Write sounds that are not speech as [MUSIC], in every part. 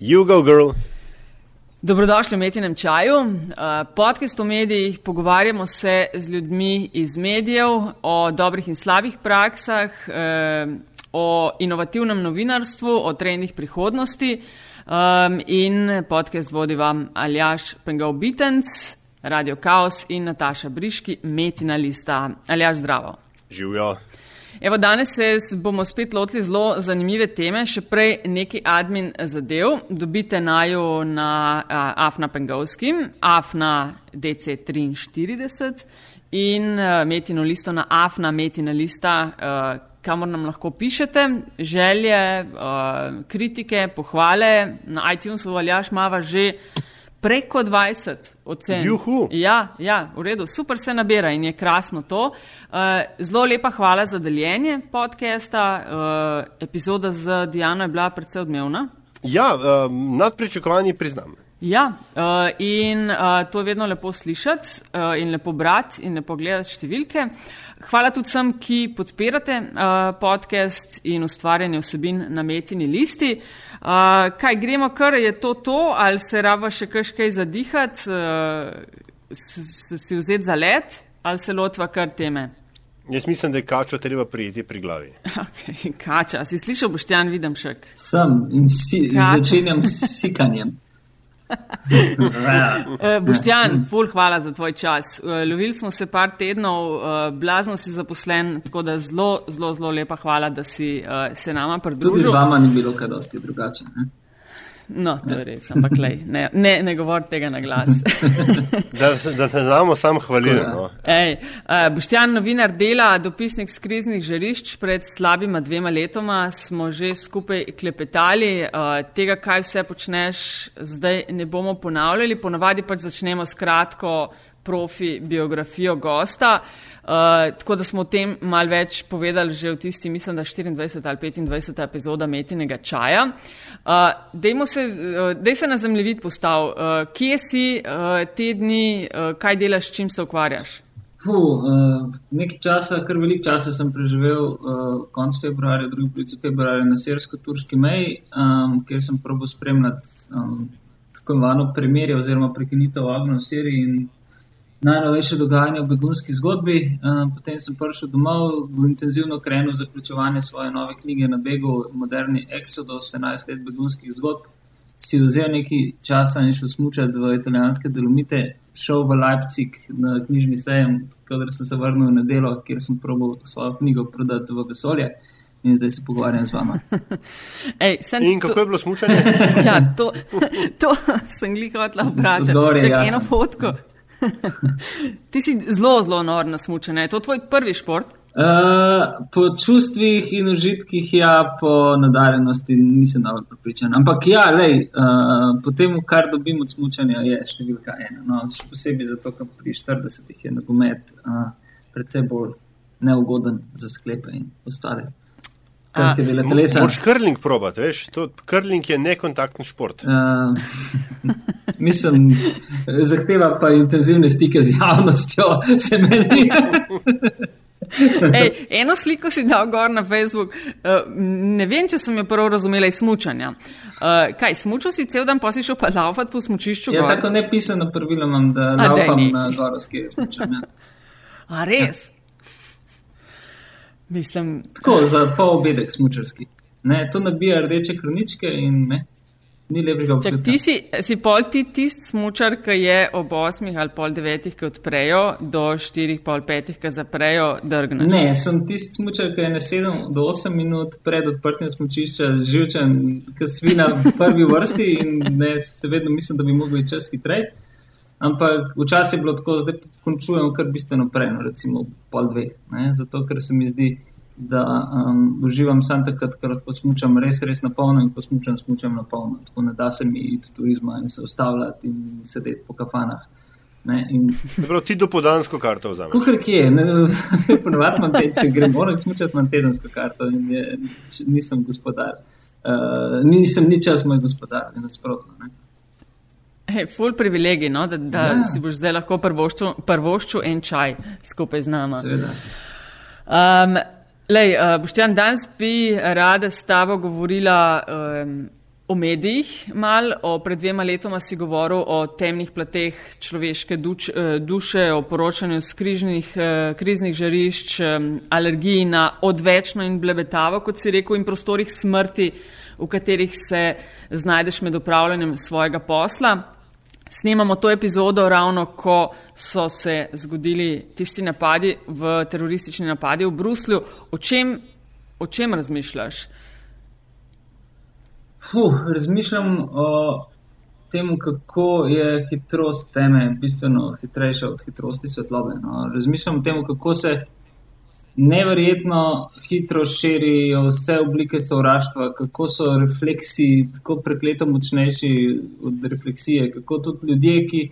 You go, girl. Dobrodošli v Metinem čaju. Uh, podcast o medijih, pogovarjamo se z ljudmi iz medijev o dobrih in slabih praksah, uh, o inovativnem novinarstvu, o trendih prihodnosti. Um, in podcast vodi vam Aljaš Pengov Bitenc, Radio Chaos in Nataša Briški, Metina lista. Aljaš, zdravo. Živijo. Evo, danes se bomo spet lotili zelo zanimive teme, še prej neki admin zadev. Dobite najo na uh, Afna Pengovskim, Afna DC43 in uh, Metino listo na Afna Metina lista, uh, kamor nam lahko pišete želje, uh, kritike, pohvale. Na iTunesu valjaš mava že preko 20 ocen. Juhu. Ja, ja, v redu, super se nabira in je krasno to. Uh, zelo lepa hvala za deljenje podcasta. Uh, epizoda z Diano je bila predvsej odmevna. Ja, uh, nad pričakovanji priznam. Ja, uh, in uh, to je vedno lepo slišati uh, in lepo brati in lepo gledati številke. Hvala tudi vsem, ki podpirate uh, podcast in ustvarjanje vsebin na metini listi. Uh, kaj gremo, kar je to to, ali se rava še kaj zadihati, uh, si vzeti za let, ali se lotva kar teme? Jaz mislim, da je kačo treba prijeti pri glavi. [LAUGHS] Okay, kača, si slišal, Boštjan, vidim še. Sem in si, začenjam s sikanjem. [LAUGHS] uh, [LAUGHS] Boštjan, ful, hvala za tvoj čas. Uh, lovili smo se par tednov, uh, blazno si zaposlen, tako da zelo, zelo, zelo lepa hvala, da si se nama pridružil. Tudi z vama ni bilo kaj dosti drugače. Ne? No, to je res, ampak lej, ne, ne, ne govor tega na glas. [LAUGHS] da, da te znamo sam hvaliti. No. Uh, Boštjan, novinar dela, dopisnik z kriznih žarišč, pred slabima dvema letoma smo že skupaj klepetali. Uh, tega, kaj vse počneš, zdaj ne bomo ponavljali. Ponavadi pač začnemo s kratko profi biografijo gosta. Uh, tako da smo o tem mal več povedali že v tisti, mislim, da 24 ali 25 epizoda Metinega čaja. Uh, dejmo se, uh, dej se na zemljevid postav, uh, kje si uh, te dni, uh, kaj delaš, čim se ukvarjaš? Puh, uh, nekaj časa, kar velik časa sem preživel uh, konc februarja, drugi polovici februarja na sirsko-turški meji, um, kjer sem probo spremljati um, tako imenovano premirje oziroma prekinitev ognja v Siriji in najnovejše dogajanje v begunski zgodbi. Um, potem sem prišel domov, intenzivno krenil zaključovanje svoje nove knjige na begu, moderni Exodus, 11 let begunskih zgodb. Si vzel nekaj časa in šel smučati v italijanske dolomite, šel v Leipzig na knjižni sejem, kadar sem se vrnil na delo, kjer sem probil svojo knjigo prodati v vesolje. In zdaj se pogovarjam z vama. [LAUGHS] Ej, in kako to... je bilo smučanje? [LAUGHS] ja, to, [LAUGHS] to sem glihotla vprašati. Čak eno fotko. Ti si zelo, zelo nor na smutne. Je to tvoj prvi šport? Uh, po čustvih in užitkih, ja, po nadarjenosti nisem dobro pripričan. Ampak ja, lej, uh, po tem, kar dobim od smutnja, je številka ena. No, še posebej zato, ker pri 40 je nogomet uh, predvsej bolj neugoden za sklepe in ostale. Moš krling probati, veš, to krling je nekontaktni šport. Uh, [LAUGHS] mislim, zahteva pa intenzivne stike z javnostjo, se mi zdi. [LAUGHS] Ej, eno sliko si dal gor na Facebook. Uh, ne vem, če sem jo prav razumela iz smučanja. Uh, kaj, smučal si cel dan, pa si šel pa laufati po smučišču? Ja, gor? tako nepisano pravilo imam, da laufam na gorovski smučanje. [LAUGHS] A res? Mislim, Tako za pol obedek smočarski. Ne, to nabija rdeče kroničke in ne, ni lepšega občutka. Ti si, si pol ti tisti smočar, ki je ob 8 ali pol 9, ki odprejo, do 4, pol 5, ki zaprejo, drgne. Ne, sem tisti smočar, ki je na 7 do 8 minut pred odprtjem smočišča živčen, ki svina v prvi vrsti in ne, se vedno mislim, da bi mogli čas hitreje. Ampak včasih je bilo tako, zdaj končujem kar bistveno prej, no, recimo pol dveh. Ne? Zato, ker se mi zdi, da um, uživam sam takrat, ker lahko smučam res, res na polno in ko smučam, smučam na polno. Tako ne da se mi iti turizma in se ustavljati in sedeti po kafanah. Dobro, ti do podansko karto vzameš. Kuhar kje, [LAUGHS] ponovadi imam te, če grem, moram smučati, imam tedensko karto in je, nisem gospodar. Uh, nisem ni čas moj gospodar, nasprotno. Hey, ful privilegij, no? da, da ja. si boš zdaj lahko prvoščil en čaj skupaj z nama. Um, lej, uh, Boštjan, danes bi rada s tabo govorila um, o medijih, mal, o pred dvema letoma si govoril o temnih plateh človeške duč, eh, duše, o poročanju z križnih, eh, kriznih žarišč, eh, alergiji na odvečno in blebetavo, kot si rekel, in prostorih smrti, v katerih se znajdeš med upravljanjem svojega posla. Snemamo to epizodo ravno, ko so se zgodili tisti napadi, v teroristični napadi v Bruslju. O čem, o čem razmišljaš? Fuh, razmišljam o tem, kako je hitrost teme bistveno hitrejša od hitrosti svetlobe. No. Razmišljam o tem, kako se neverjetno hitro širijo vse oblike sovraštva, kako so refleksi tako prekleto močnejši od refleksije, kako tudi ljudje, ki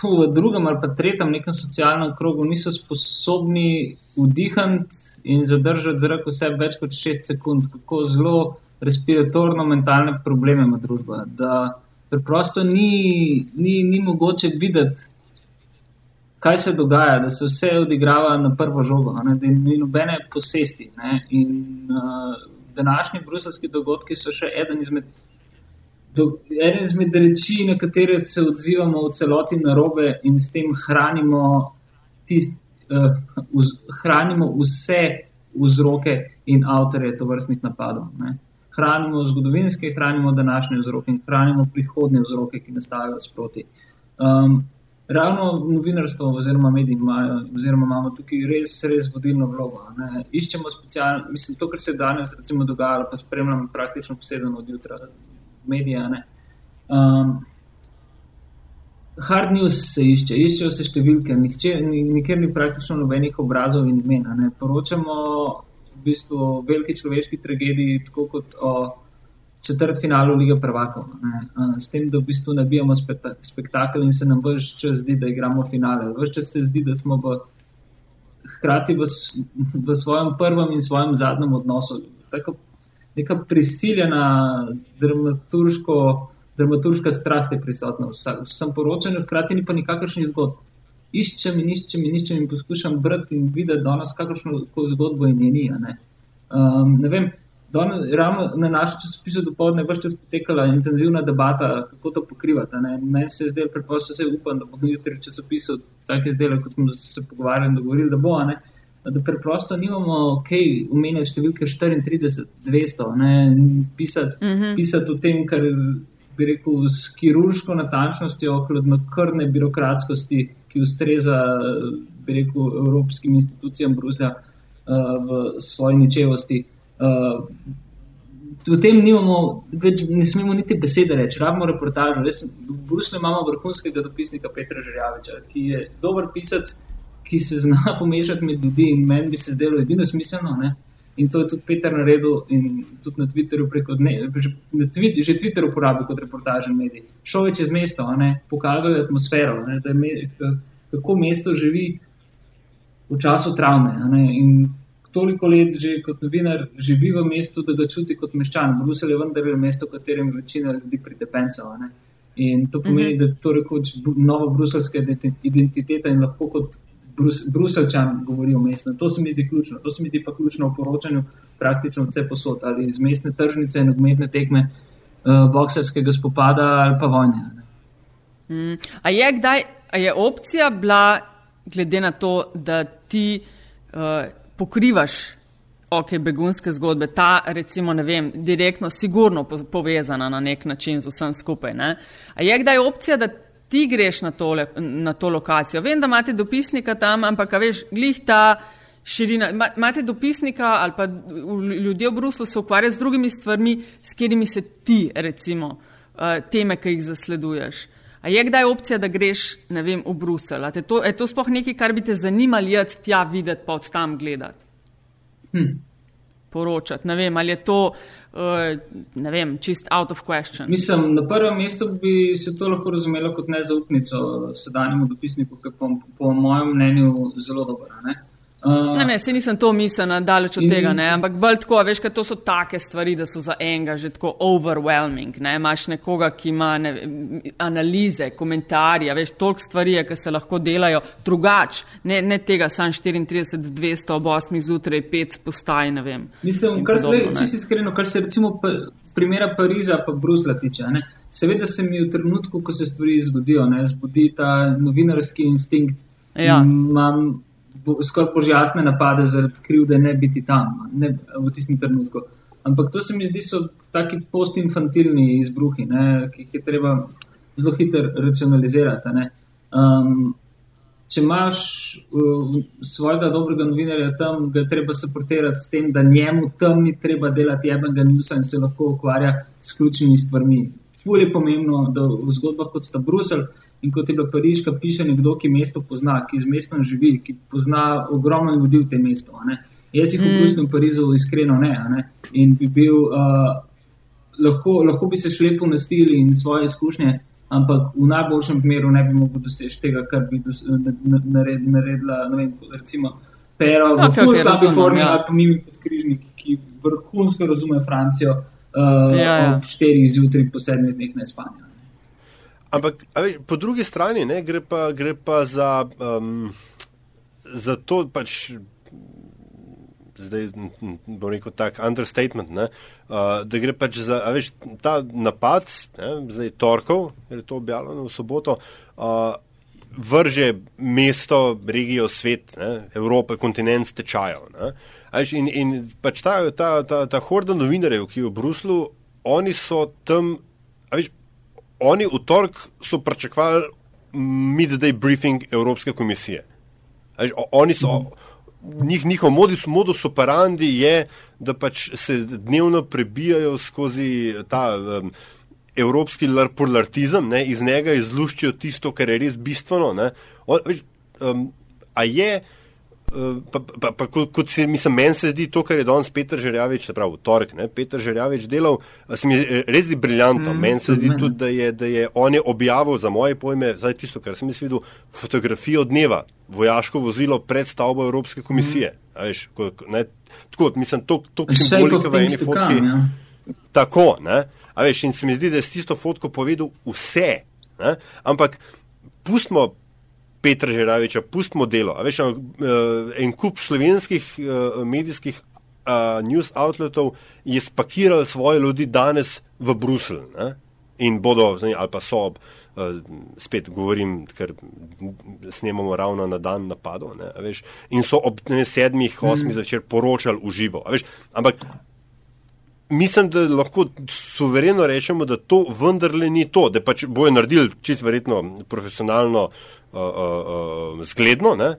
fu, v drugem ali pa tretjem nekem socialnem krogu niso sposobni vdihati in zadržati zrak vse več kot 6 sekund, kako zelo respiratorno-mentalne probleme ima družba. Da preprosto ni, ni, ni mogoče videti, kaj se dogaja, da se vse odigrava na prvo žogo, ne, da ni nobene posesti. Ne, in uh, današnji bruselski dogodki so še eden izmed. Eden izmed reči, na katere se odzivamo v celoti na robe, in s tem hranimo, tist, uh, uz, hranimo vse vzroke in avtorje tovrstnih napadov. Ne hranimo zgodovinske, hranimo današnje vzroke in hranimo prihodne vzroke, ki nastajajo sproti. Um, ravno novinarstvo oziroma mediji imajo, oziroma imamo tukaj res, res vodilno vlogo. Ne. Iščemo specialno, mislim, to, kar se danes recimo dogajalo, pa spremljamo praktično posedeno od jutra medija. Um, hard news se išče, iščejo se številke, nikjer ni, praktično nobenih obrazov in imen. Poročamo bistvu veliki človeški tragediji, tako kot o četrt finalu Lige prvakov. Ne. S tem, da v bistvu nabijamo spektakel in se nam vse čas zdi, da igramo finale. Vse čas se zdi, da smo v, hkrati v, v svojem prvem in svojem zadnjem odnosu. Tako neka prisiljena dramaturško. Dramaturška strast je prisotna v vsem poročanju, hkrati ni pa nikakršni zgodb iščem in iščem in iščem in poskušam brati in videti danes kakršno zgodbo in njeni. Ne. Um, ne vem, danes, ravno na našem časopisu dopoledne je vse čas potekala intenzivna debata, kako to pokrivati. Meni se je zdelo preprosto, vse upam, da bomo jutri časopisal tako izdelek, kot smo se pogovarjali in dogovorili, da bo. Ne. Da preprosto nimamo, kaj okay, umenjati številke 34, 200, ne, pisati, uh mhm. -huh. pisati o tem, kar bi rekel, s kirurško natančnostjo, hladnokrvne birokratskosti, ki ustreza, bi rekel, evropskim institucijam Bruslja uh, v svoji ničevosti. Uh, v tem nimamo, več, ne smemo niti besede reči, rabimo reportažo. Res, v Bruslju imamo vrhunskega dopisnika Petra Žrjaviča, ki je dober pisac, ki se zna [LAUGHS] pomešati med ljudi in meni bi se zdelo edino smiselno. Ne? In to je tudi Peter naredil in tudi na Twitterju preko dne, že, tvit, že Twitter uporabil kot reportažen medij. Šel je čez mesto, pokazal je atmosfero, ne, me, kako mesto živi v času travme. In toliko let že kot novinar živi v mestu, da ga čuti kot meščan. Bruselj je vendar mesto, v katerem večina ljudi pride pensijo. In to pomeni, uh mhm. -huh. da to je rekoč nova bruselska identiteta in lahko kot Brus, Bruselčan govori o mestu. To se mi zdi ključno. To se mi zdi pa ključno v poročanju praktično vse posod, ali iz mestne tržnice, nogometne tekme, uh, bokserskega spopada ali pa vojne. Mm. A, je kdaj, a je opcija bila, glede na to, da ti uh, pokrivaš ok, begunske zgodbe, ta recimo, ne vem, direktno, sigurno povezana na nek način z vsem skupaj. Ne? A je kdaj opcija, da ti greš na, tole, na to lokacijo. Vem, da imate dopisnika tam, ampak veš, glih ta širina. Imate dopisnika ali pa ljudje v Bruslu se ukvarjajo z drugimi stvarmi, s katerimi se ti, recimo, eh, teme, ki jih zasleduješ. A je kdaj opcija, da greš, ne vem, v Bruselj? Je to, to sploh nekaj, kar bi te zanimalo, jeti tja videti, pa od tam gledati? Hm poročati. Ne vem, ali je to uh, vem, čist out of question. Mislim, na prvem mestu bi se to lahko razumelo kot nezaupnico sedanjemu dopisniku, ki je po, po mojem mnenju zelo dober. Uh, ne, ne, se nisem to mislil, daleč od in, tega, ne, ampak bolj tako, veš, da to so take stvari, da so za enega že tako overwhelming. Ne, imaš nekoga, ki ima ne, analize, komentarje, veš, toliko stvari, ki se lahko delajo drugač, ne, ne tega, sam 34, 200 ob 8 zjutraj, 5 postaj, ne vem. Mislim, kar se, če si iskreno, kar se recimo pa, primera Pariza pa Brusla tiče, ne, seveda se mi v trenutku, ko se stvari zgodijo, ne, zbudi ta novinarski instinkt. Ja. Imam skoraj požasne napade zaradi krivde ne biti tam ne, v tistem trenutku. Ampak to se mi zdi, so taki postinfantilni izbruhi, ne, ki jih je treba zelo hitro racionalizirati. Um, če imaš uh, svojega dobrega novinarja tam, ga je treba suportirati s tem, da njemu tam ni treba delati jebenega newsa in se lahko ukvarja s ključnimi stvarmi. Ful je pomembno, da v zgodbah kot sta Bruselj, In kot je bila Pariška, piše nekdo, ki mesto pozna, ki z mestom živi, ki pozna ogromno ljudi v tem mestu. Jaz jih mm. v Parizu, iskreno ne. ne? In bi bil, uh, lahko, lahko bi se šlepo nastili in svoje izkušnje, ampak v najboljšem primeru ne bi mogel doseči tega, kar bi dos, nared, naredila, ne vem, recimo, Pero, v Fulj slabi formi ja. ali pa mimi podkrižniki, ki vrhunsko razume Francijo uh, ja, ja. ob štirih zjutraj po sedmih dneh na Španijo. Ampak veš, po drugi strani ne, gre, pa, gre pa za, um, za to, pač, zdaj bom rekel tak understatement, ne, uh, da gre pač za veš, ta napad, ne, zdaj torkov, ker je to objavljeno v soboto. Uh, Vrže mesto, regijo, svet, ne, Evrope, kontinent tečajo. In, in pač ta, ta, ta, ta horda novinarjev, ki je v Bruslu, oni so tam, veš, oni v torek so pričakovali midday briefing Evropske komisije. Až, oni so, njih, njihov modus, modus operandi je, da pač se dnevno prebijajo skozi ta um, evropski larpurlartizem, ne, iz njega izluščijo tisto, kar je res bistveno. On, až, um, a je. Pa, pa, pa, kot se mi meni se zdi to, kar je danes Petr Žerjavič, se pravi, torek, ne, Petr Žerjavič delal, se mi res zdi briljantno. Mm, meni se zdi tudi, da je, da je on je objavil za moje pojme, zdaj tisto, kar sem jaz videl, fotografijo dneva, vojaško vozilo pred stavbo Evropske komisije. Mm. Veš, ko, ne, tako, mislim, to, to simbolika v eni fotki. Kam, ja. Tako, ne, a veš, in se mi zdi, da je s tisto fotko povedal vse, ne, ampak pustimo Petra Žeraviča, pustimo delo. Veš, uh, en kup slovenskih uh, medijskih uh, news outletov je spakiral svoje ljudi danes v Bruselj in bodo, ali pa so, uh, spet govorim, ker snemamo ravno na dan napadov, ne, veš, in so ob ne, sedmih, osmih mm. zvečer poročali v živo. Veš, ampak mislim, da lahko suvereno rečemo, da to vendarle ni to, da pač bojo naredili čisto verjetno profesionalno uh, uh, zgledno, ne?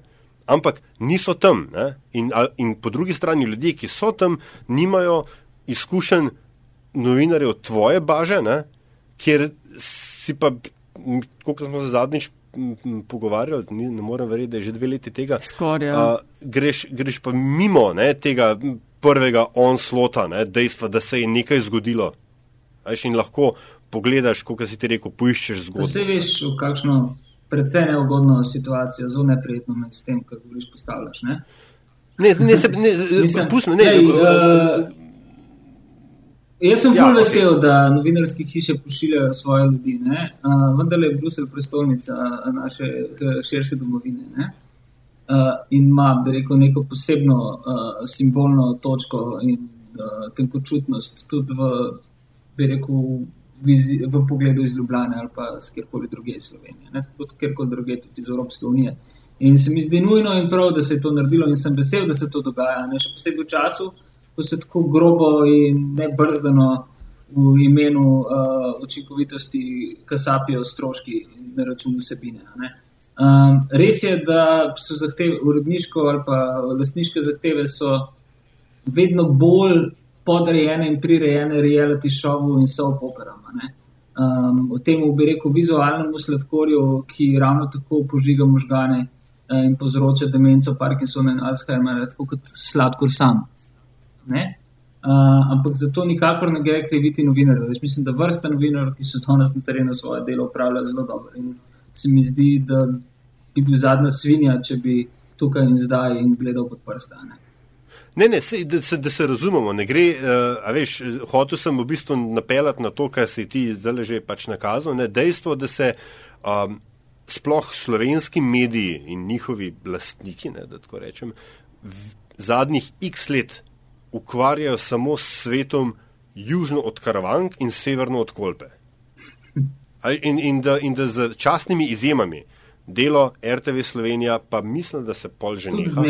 ampak niso tam. In, in po drugi strani ljudje, ki so tam, nimajo izkušenj novinarjev tvoje baže, ne? kjer si pa, kot smo se zadnjič pogovarjali, ni, ne morem verjeti, da je že dve leti tega. Skoraj. Ja. Uh, greš, greš pa mimo ne, tega prvega onslota, ne, dejstva, da se je nekaj zgodilo. Ajš in lahko pogledaš, kot si ti rekel, poiščeš zgodbo. Vse veš, v kakšno predvsej neugodno situacijo, zelo neprijetno med tem, kar govoriš, postavljaš. Ne, ne, ne, se, ne, Mislim, pustno, ne. Ej, uh, Jaz sem ja, vesel, okay. da novinarske hiše pošiljajo svoje ljudi, uh, vendar je Bruselj prestolnica naše širše domovine. Ne? uh, in ima, bi rekel, neko posebno uh, simbolno točko in uh, tenkočutnost tudi v, bi rekel, vizi, v pogledu iz Ljubljana ali pa z kjerkoli druge iz Slovenije, ne kot kjerkoli druge tudi iz Evropske unije. In se mi zdi nujno in prav, da se je to naredilo in sem vesel, da se to dogaja, ne še posebej v času, ko se tako grobo in nebrzdano v imenu uh, učinkovitosti kasapijo stroški na račun vsebine. Um, res je, da so zahteve, uredniško ali pa lastniške zahteve, so vedno bolj podrejene in prirejene reality šovu in so operama. Um, o tem bi rekel vizualnemu sladkorju, ki ravno tako požiga možgane uh, in povzroča demenco, Parkinsona in Alzheimerja, tako kot sladkor sam. Uh, ampak zato nikakor ne gre kriviti novinarjev. Mislim, da vrsta novinarjev, ki so danes na terenu svoje delo upravljali zelo dobro. In se mi zdi, da bi bil zadnja svinja, če bi tukaj in zdaj in gledal pod prste. Ne, ne, se, da, se, da se razumemo, ne gre, uh, veš, hotel sem v bistvu napeljati na to, kar si ti zdaj že pač nakazal, ne, dejstvo, da se um, sploh slovenski mediji in njihovi lastniki, ne, da tako rečem, v zadnjih x let ukvarjajo samo s svetom južno od Karavank in severno od Kolpe. In, in, da, in da z častnimi izjemami delo RTV Slovenija, pa mislim, da se pol že neha.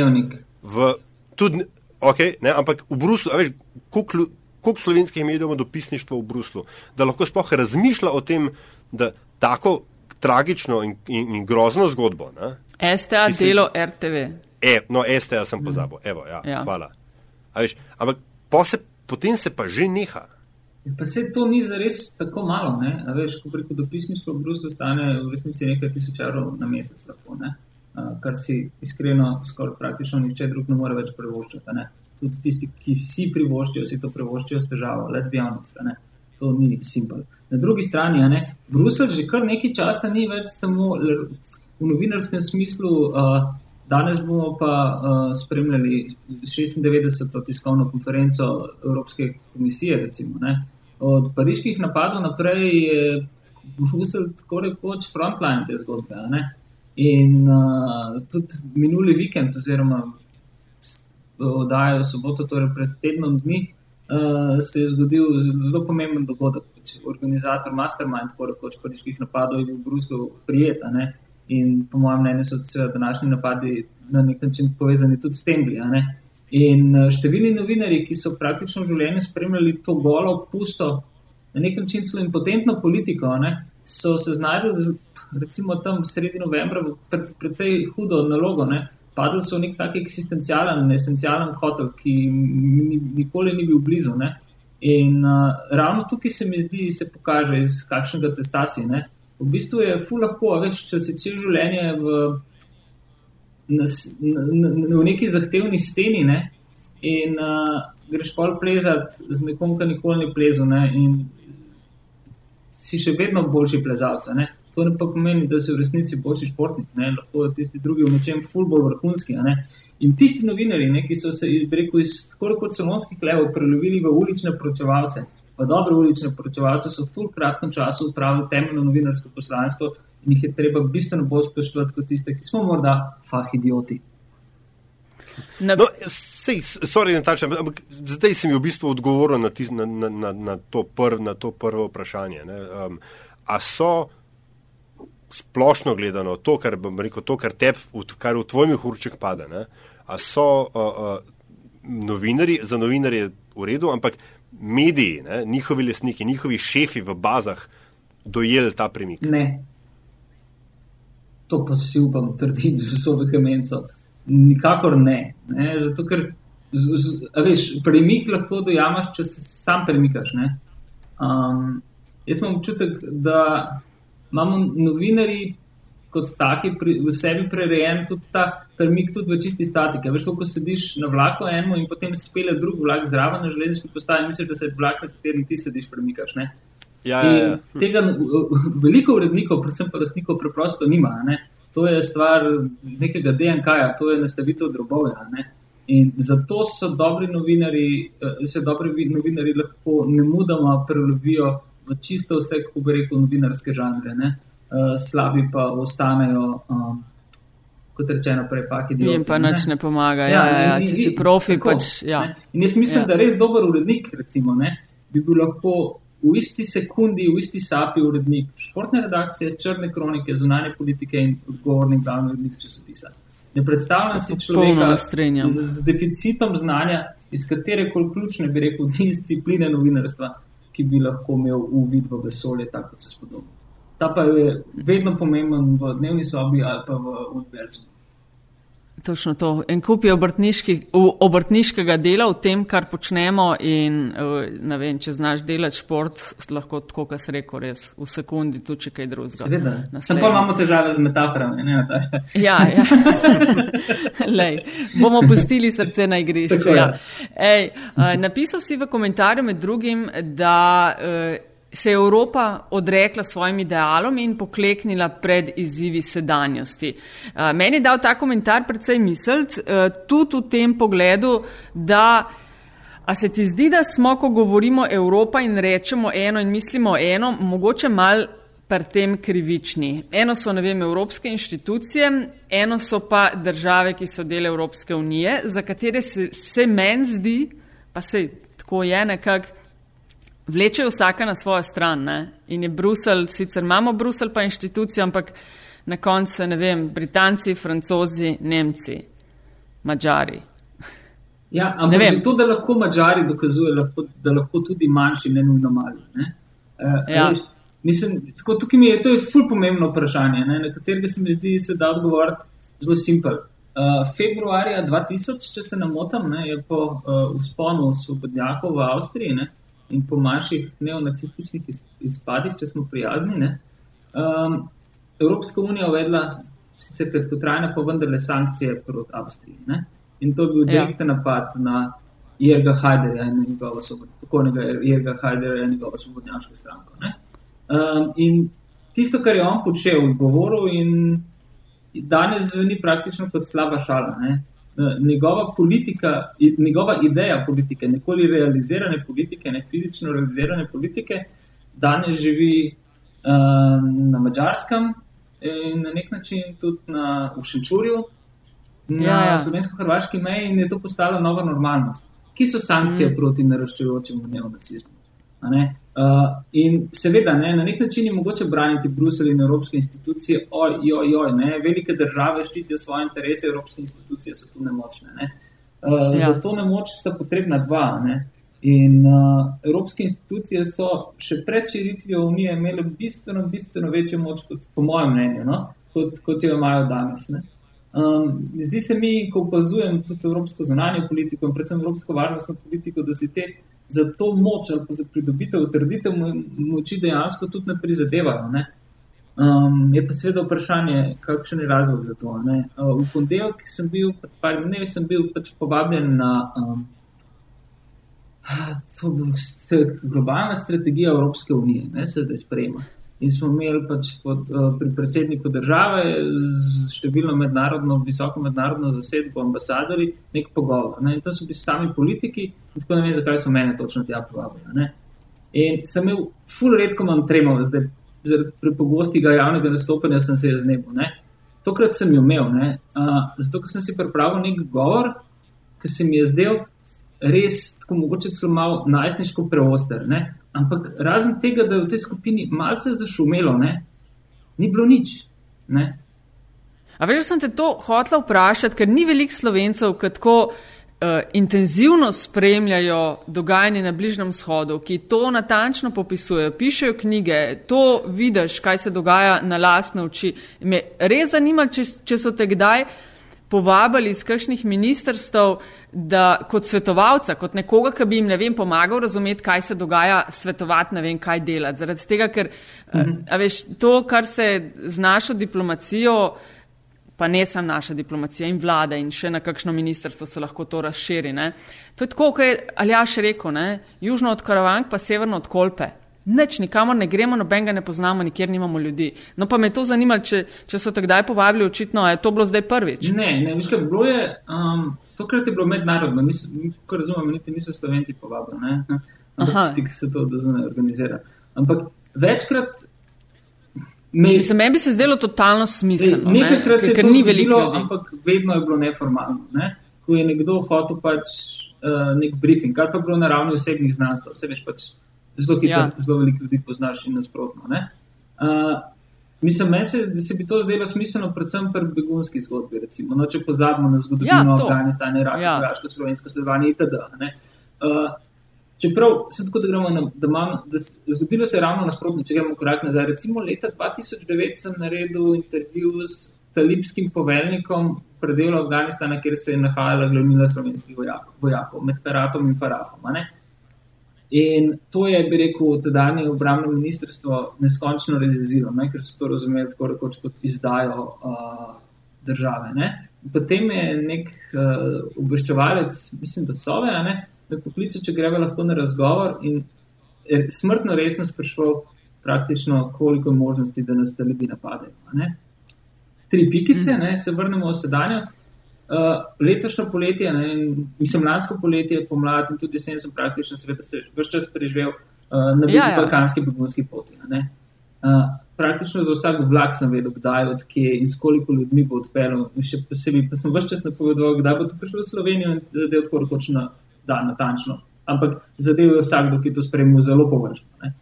V, tudi, okay, ne, ampak v Bruslu, veš, koliko, koliko slovenskih medijev ima dopisništvo v Bruslu, da lahko sploh razmišlja o tem, da tako tragično in, in, in grozno zgodbo. Ne, STA si, delo RTV. E, no, STA sem pozabil, evo, ja, ja. hvala. Veš, ampak se, potem se pa že neha. Pa se to ni za res tako malo, ne? A veš, ko preko dopisništva v Bruslu stane v resnici nekaj tisočarov na mesec lahko, ne? Kar si iskreno skoraj praktično nihče drug ne more več privoščiti. Tudi tisti, ki si privoščijo, si to privoščijo s težavo, let honest, ne? to ni simpel. Na drugi strani, ne, Bruselj že kar nekaj časa ni več samo v novinarskem smislu, uh, danes bomo pa uh, spremljali 96. tiskovno konferenco Evropske komisije, recimo, ne? od pariških napadov naprej je Bruselj tako rekoč frontline te zgodbe. Ne? In uh, tudi minuli vikend, oziroma oddajo soboto, torej pred tednom dni, uh, se je zgodil zelo pomemben dogodek. Pač organizator Mastermind, tako rekoč pariških napadov, je bil v Bruslu prijeta. Ne? In po mojem mnenju so se današnji napadi na nek način povezani tudi s tem. In uh, številni novinari, ki so praktično v življenju spremljali to golo, pusto, na nek način celo impotentno politiko, ne, so se znašli, recimo tam sredi novembra, pred precej hudo nalogo. Ne, padli so v nek tak eksistencialen, esencialen hotel, ki nikoli ni bil blizu. Ne. In uh, ravno tukaj se mi zdi, se pokaže, iz kakšnega testa si. Ne. V bistvu je fu lahko, veš, če si cel življenje v na, na, na, v neki zahtevni steni ne? in uh, greš pa plezati z nekom, ki nikoli ni plezel ne? in si še vedno boljši plezalec. To ne pa pomeni, da si v resnici boljši športnik, ne? lahko tisti drugi v nečem fulbol vrhunski. In tisti novinari, ne, ki so se izbrekli iz tako kot salonskih levov, prelovili v ulične poročevalce, v dobre ulične poročevalce, so v full kratkem času upravili temeljno novinarsko poslanstvo in jih je treba bistveno bolj spoštovati kot tiste, ki smo morda fah idioti. No, sej, sorry, Natača, ampak zdaj sem v bistvu odgovoril na, tis, na, na, na, na, to, prv, na to prvo vprašanje. Um, a so splošno gledano to, kar, rekel, to, kar, teb, kar v tvojih urček pade, ne? a so uh, uh, novinari, za novinarje v redu, ampak mediji, ne? njihovi lesniki, njihovi šefi v bazah dojeli ta premik? Ne to pa si upam trditi z vso vehemenco. Nikakor ne. ne? Zato, ker z, z, veš, premik lahko dojamaš, če se sam premikaš. Um, jaz imam občutek, da imamo novinari kot taki pri, v sebi prerejen tudi ta premik tudi v čisti statike. Veš, ko sediš na vlaku eno in potem spele drug vlak zraven na železniški postaji, misliš, da se vlak, na katerem ti sediš, premikaš. Ne? Ja, ja, ja. Tega veliko urednikov, predvsem pa lastnikov, preprosto nima. Ne? To je stvar nekega DNK-ja, to je nastavitev drobovja. In zato so dobri novinari, eh, se dobri novinari lahko ne mudoma prelovijo v čisto vse, kako bi rekel, novinarske žanre. Ne? Uh, slabi pa ostanejo, um, kot rečeno, prej fahidi. Jim pa nič ne pomaga, ja, ja, ja, če si profi. Tako, pač, ja. In jaz mislim, ja. da res dober urednik, recimo, ne, bi bil lahko v isti sekundi, v isti sapi urednik športne redakcije, črne kronike, zunanje politike in odgovorni glavni urednik časopisa. Ne predstavljam si človeka z, z deficitom znanja iz katere koli ključne, bi rekel, [LAUGHS] discipline novinarstva, ki bi lahko imel uvid v vesolje, tako kot se spodobi. Ta pa je vedno pomemben v dnevni sobi ali pa v univerzi. Točno to. En kup je obrtniškega dela v tem, kar počnemo. In, eh, vem, če znaš delati šport, lahko tako, kot se reko, res v sekundi, tudi kaj drugega. Seveda. Sem pa imamo težave z metaforami, ne Nataša. Ja, ja. [LAUGHS] Lej, bomo pustili srce na igrišču. Ja. Ej, uh, napisal si v komentarju med drugim, da. Se je Evropa odrekla svojim idealom in pokleknila pred izzivi sedanjosti. Uh, meni je dal ta komentar predvsej misliti, uh, tudi v tem pogledu, da a se ti zdi, da smo, ko govorimo Evropa in rečemo eno in mislimo eno, mogoče mal pri tem krivični. Eno so, ne vem, evropske inštitucije, eno so pa države, ki so del Evropske unije, za katere se, se meni zdi, pa se tako je nekako, vlečejo vsaka na svojo stran. Ne? In je Bruselj, sicer imamo Bruselj pa inštitucijo, ampak na koncu, ne vem, Britanci, Francozi, Nemci, Mačari. Ja, ampak že to, da lahko Mačari dokazujejo, lahko, da lahko tudi manjši, ne nujno mali. Ne? Uh, ja. veš, mislim, tako, tukaj mi je to je ful pomembno vprašanje, ne? na katerega se mi zdi, se da odgovoriti zelo simpel. Uh, februarja 2000, če se ne motim, je po uh, vzponu svobodnjakov v Avstriji ne, in po manjših neonacističnih izpadih, če smo prijazni, ne, um, Evropska unija uvedla sicer kratkotrajne, pa vendarle sankcije proti Avstriji. Ne. In to je bil ja. direkten napad na Jerga Hajderja in njegovo pokojnega Jerga Hajderja in njegovo svobodnjaško stranko. Um, in tisto, kar je on počel v govoru in danes zveni praktično kot slaba šala. Ne? Njegova politika, njegova ideja politike, nikoli realizirane politike, ne fizično realizirane politike, danes živi um, na Mačarskem in na nek način tudi na Ušenčurju, na ja, ja. slovensko-hrvaški meji in je to postala nova normalnost. Ki so sankcije mm. proti naraščajočemu neonacizmu? Uh, in seveda, ne, na nek način je mogoče braniti Bruselj in evropske institucije, oj, oj, ne, velike države ščitijo svoje interese, evropske institucije so tu nemočne. Ne. Uh, ja. Za to nemoč sta potrebna dva. Ne. In uh, evropske institucije so še pred širitvijo Unije imele bistveno, bistveno večjo moč, kot, po mojem mnenju, no, kot, kot jo imajo danes. Um, zdi se mi, ko opazujem tudi evropsko zunanje politiko in predvsem evropsko varnostno politiko, da si te za to moč ali za pridobitev utrditev moči dejansko tudi ne prizadevajo. Ne? Um, je pa seveda vprašanje, kakšen je razlog za to. Ne? Uh, v ponedeljek sem bil, par dnevi sem bil pač povabljen na um, globalna strategija Evropske unije, ne se da sprejema. In smo imeli pač pod, uh, pri predsedniku države z številno mednarodno, visoko mednarodno zasedbo ambasadori nek pogovor. Ne? In to so bili sami politiki, tako ne vem, zakaj so mene točno tja povabili. In sem imel ful redko imam tremo, zdaj zaradi prepogostega javnega nastopanja sem se jaz znebil. Tokrat sem jo imel, uh, zato ker sem si pripravil nek govor, ki se mi je zdel res, tako mogoče celo malo najstniško preoster. Ne? Ampak razen tega, da je v tej skupini malce zašumelo, ne, ni bilo nič. Ne. A veš, da sem te to hotla vprašati, ker ni veliko slovencev, ki tako uh, intenzivno spremljajo dogajanje na Bližnjem shodu, ki to natančno popisujejo, pišejo knjige, to vidiš, kaj se dogaja na lastne oči. Me res zanima, če, če so te kdaj povabili iz kakšnih ministrstv, da kot svetovalca, kot nekoga, ki bi jim ne vem, pomagal razumeti, kaj se dogaja, svetovati, ne vem, kaj delati. Zaradi tega, ker mm -hmm. veš, to, kar se z našo diplomacijo, pa ne samo naša diplomacija in vlada in še na kakšno ministrstvo se lahko to razširi. Ne? To je tako, kot je Aljaš rekel, ne? južno od Karavank pa severno od Kolpe. Neč, nikamor ne gremo, noben ga ne poznamo, nikjer nimamo ljudi. No, pa me to zanima, če, če so te kdaj povabili, očitno je to bilo zdaj prvič. Ne, ne, veš, kaj bilo je, um, tokrat je bilo mednarodno, ko razumem, niti niso slovenci povabili, ne, tisti, ki se to dozune organizira. Ampak večkrat. Me, Mislim, meni bi se zdelo totalno smiselno. Nekajkrat ne? se je to zgodilo, ampak vedno je bilo neformalno. Ne? Ko je nekdo hotel pač uh, nek briefing, kar pa je bilo na ravni osebnih znanstv, vse veš pač zelo hitro, ja. zelo veliko ljudi poznaš in nasprotno. Uh, mislim, meni se, se bi to zdelo smiselno, predvsem pri begunski zgodbi. Recimo, no, če pozabimo na zgodovino ja, Afganistana, Iraka, ja. Hrvaško, Slovensko, Slovenije itd. Uh, čeprav se tako, da gremo na, da imam, da zgodilo se je ravno nasprotno, če gremo korak nazaj. Recimo leta 2009 sem naredil intervju s talibskim poveljnikom predelu Afganistana, kjer se je nahajala glavnina slovenskih vojakov, vojakov med Heratom in Farahom. In to je, bi rekel, tedajni obramno ministrstvo neskončno razjezilo, ne? ker so to razumeli tako rekoč kot izdajo uh, države. Ne? Potem je nek uh, obveščevalec, mislim, da so ve, me pokliče, če greva lahko na razgovor in smrtno resno sprašval, praktično, koliko je možnosti, da nas talibi napadejo. Tri pikice, ne, se vrnemo v sedanjost. Uh, letošnjo poletje, ne, mislim, lansko poletje, pomlad in tudi jesen sem praktično, seveda, se vse čas preživel uh, na ja, ja. balkanski begunski poti. Uh, praktično za vsak vlak sem vedel, kdaj, odkje in s koliko ljudmi bo odpeljal. Še posebej pa sem vse čas napovedal, kdaj bo to prišlo v Slovenijo in zadev tako rekoč na dan, natančno. Ampak zadev je vsakdo, ki to spremlja zelo površno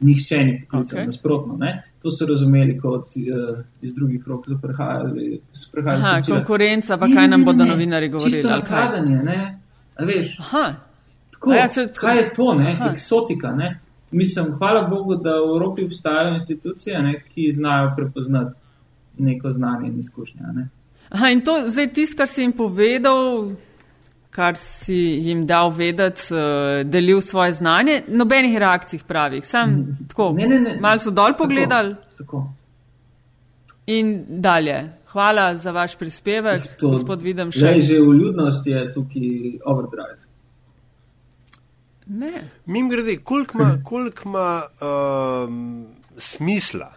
nihče ni poklical, okay. nasprotno. Ne? To so razumeli kot uh, iz drugih rok, da prehajali. Aha, konkurenca, pa kaj nam bodo novinari govorili? Čisto nakladanje, ne? A veš? Aha. Tako, ja, če, kaj je to, ne? Aha. Eksotika, ne? Mislim, hvala Bogu, da v Evropi obstajajo institucije, ne, ki znajo prepoznati neko znanje in izkušnje. Ne? Aha, in to zdaj tisto, kar si jim povedal, kar si jim dal vedeti, uh, delil svoje znanje. Nobenih reakcij pravih, sam mm. tako. Ne, ne, ne. Mal so dol pogledali. Tako, tako. In dalje. Hvala za vaš prispevek, to, gospod Videm. Še ne, že v ljudnosti je tukaj overdrive. Ne. Mim grede, koliko ima kolik um, smisla?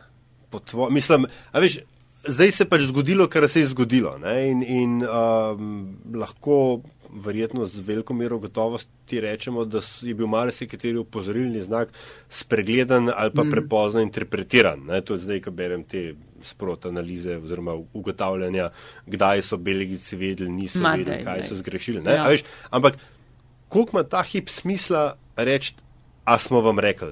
Tvo, mislim, veš, zdaj se je pač zgodilo, kar se je zgodilo. Ne, in in um, lahko verjetno z veliko mero gotovosti rečemo, da je bil marsikateri upozorilni znak spregledan ali pa mm. prepozno interpretiran. Ne, to je zdaj, ko berem te sprot analize oziroma ugotavljanja, kdaj so Belgici vedeli, niso Matej, vedeli, kaj ne. so zgrešili. Ja. Veš, ampak koliko ima ta hip smisla reči, a smo vam rekli?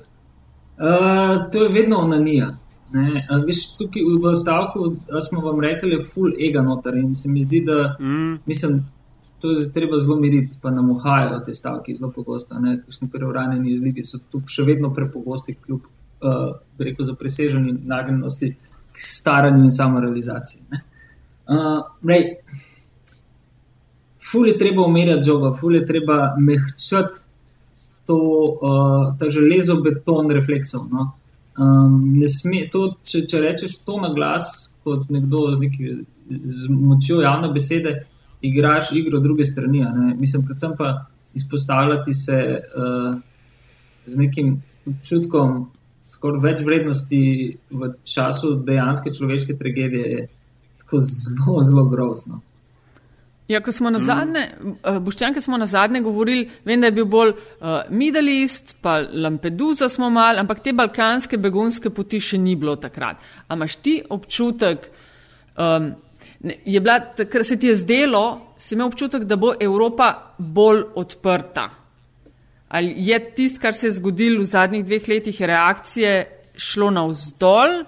Uh, to je vedno onanija. Ne, viš, tukaj v stavku smo vam rekli, je full ega noter in se mi zdi, da mm. mislim, to je treba zelo miriti, pa nam uhajajo te stavke zelo pogosto. Kakšni preuranjeni izligi so tu še vedno prepogosti, kljub uh, rekel, za preseženi nagnjenosti k staranju in samorealizaciji. Uh, ful je treba umirjati žogo, ful je treba mehčati to, uh, ta železo beton refleksov. No? Um, sme, to, če, če rečeš to na glas, kot nekdo z, neki, z močjo javne besede, igraš igro druge strani. Mislim, predvsem pa izpostavljati se uh, z nekim občutkom skoraj več vrednosti v času dejanske človeške tragedije je tako zelo, zelo grozno. Ja, ko smo na zadnje, mm. uh, Boštjanke smo na zadnje govorili, vem, da je bil bolj uh, Middle East, pa Lampedusa smo mal, ampak te balkanske begunske poti še ni bilo takrat. Amaš ti občutek, um, je bila, kar se ti je zdelo, si imel občutek, da bo Evropa bolj odprta. Ali je tisto, kar se je zgodilo v zadnjih dveh letih, reakcije šlo navzdol,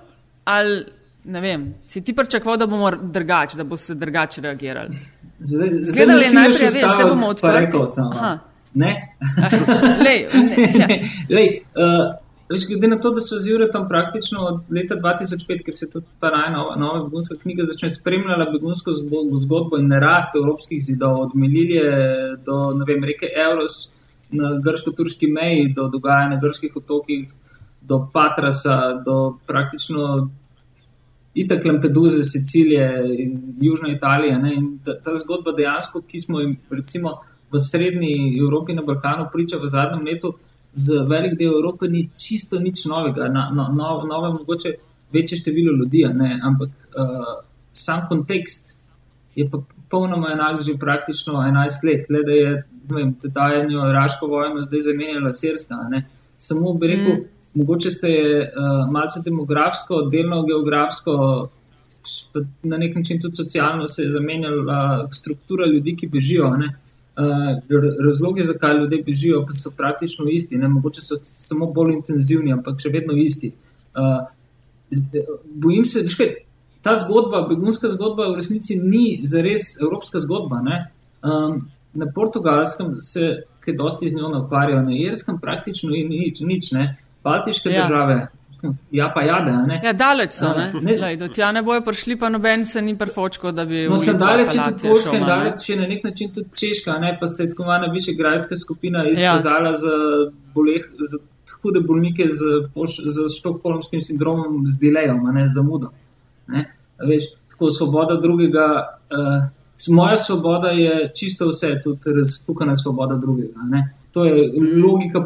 ali ne vem, si ti pričakoval, da bomo drugače, da bo se drugače reagirali? Zgledali je najprej, veš, da bomo odprti. Ne. [LAUGHS] lej, ne, ja. [LAUGHS] lej, uh, Veš, glede na to, da so z Juretom praktično od leta 2005, ker se je tudi ta nova, nova begunska knjiga začne spremljala begunsko zgodbo in rast evropskih zidov, od Melilije do vem, reke Euros na grško-turški meji, do dogajanja na grških otokih, do Patrasa, do praktično itak Lampeduze, Sicilije in Južne Italije. Ne? In ta, ta zgodba dejansko, ki smo jim recimo v srednji Evropi na Balkanu priča v zadnjem letu, za velik del Evrope ni čisto nič novega, na, no, no, nove, mogoče večje število ljudi, ne? ampak uh, sam kontekst je pa popolnoma enak že praktično 11 let, le da je tedajno iraško vojno zdaj zamenjala sirska. Samo bi rekel, mm. mogoče se je uh, malce demografsko, delno geografsko. Na nek način tudi socialno se je zamenjala struktura ljudi, ki bežijo. Ne? Uh, razlogi, zakaj ljudje bežijo, pa so praktično isti. Ne? Mogoče so samo bolj intenzivni, ampak še vedno isti. Uh, bojim se, da ta zgodba, begunska zgodba, v resnici ni zares evropska zgodba. Um, na portugalskem se kaj dosti z njo ne ukvarjajo, na irskem praktično ni nič, nič ne. Baltiške ja. države, Ja, pa jade. Ne? Ja, daleč so. Ne? Ne. Lej, do tja ne bojo prišli, pa noben se ni prfočko, da bi. No, sem daleč tudi Poljska in daleč še na nek način tudi Češka, ne? pa se je tako mana više grajska skupina izkazala ja. za, boleh, za hude bolnike z, z štokholmskim sindromom, z delejom, ne z zamudo. Ne? Veš, tako svoboda drugega. Uh, moja svoboda je čisto vse, tudi razpukana svoboda drugega. Ne? To je logika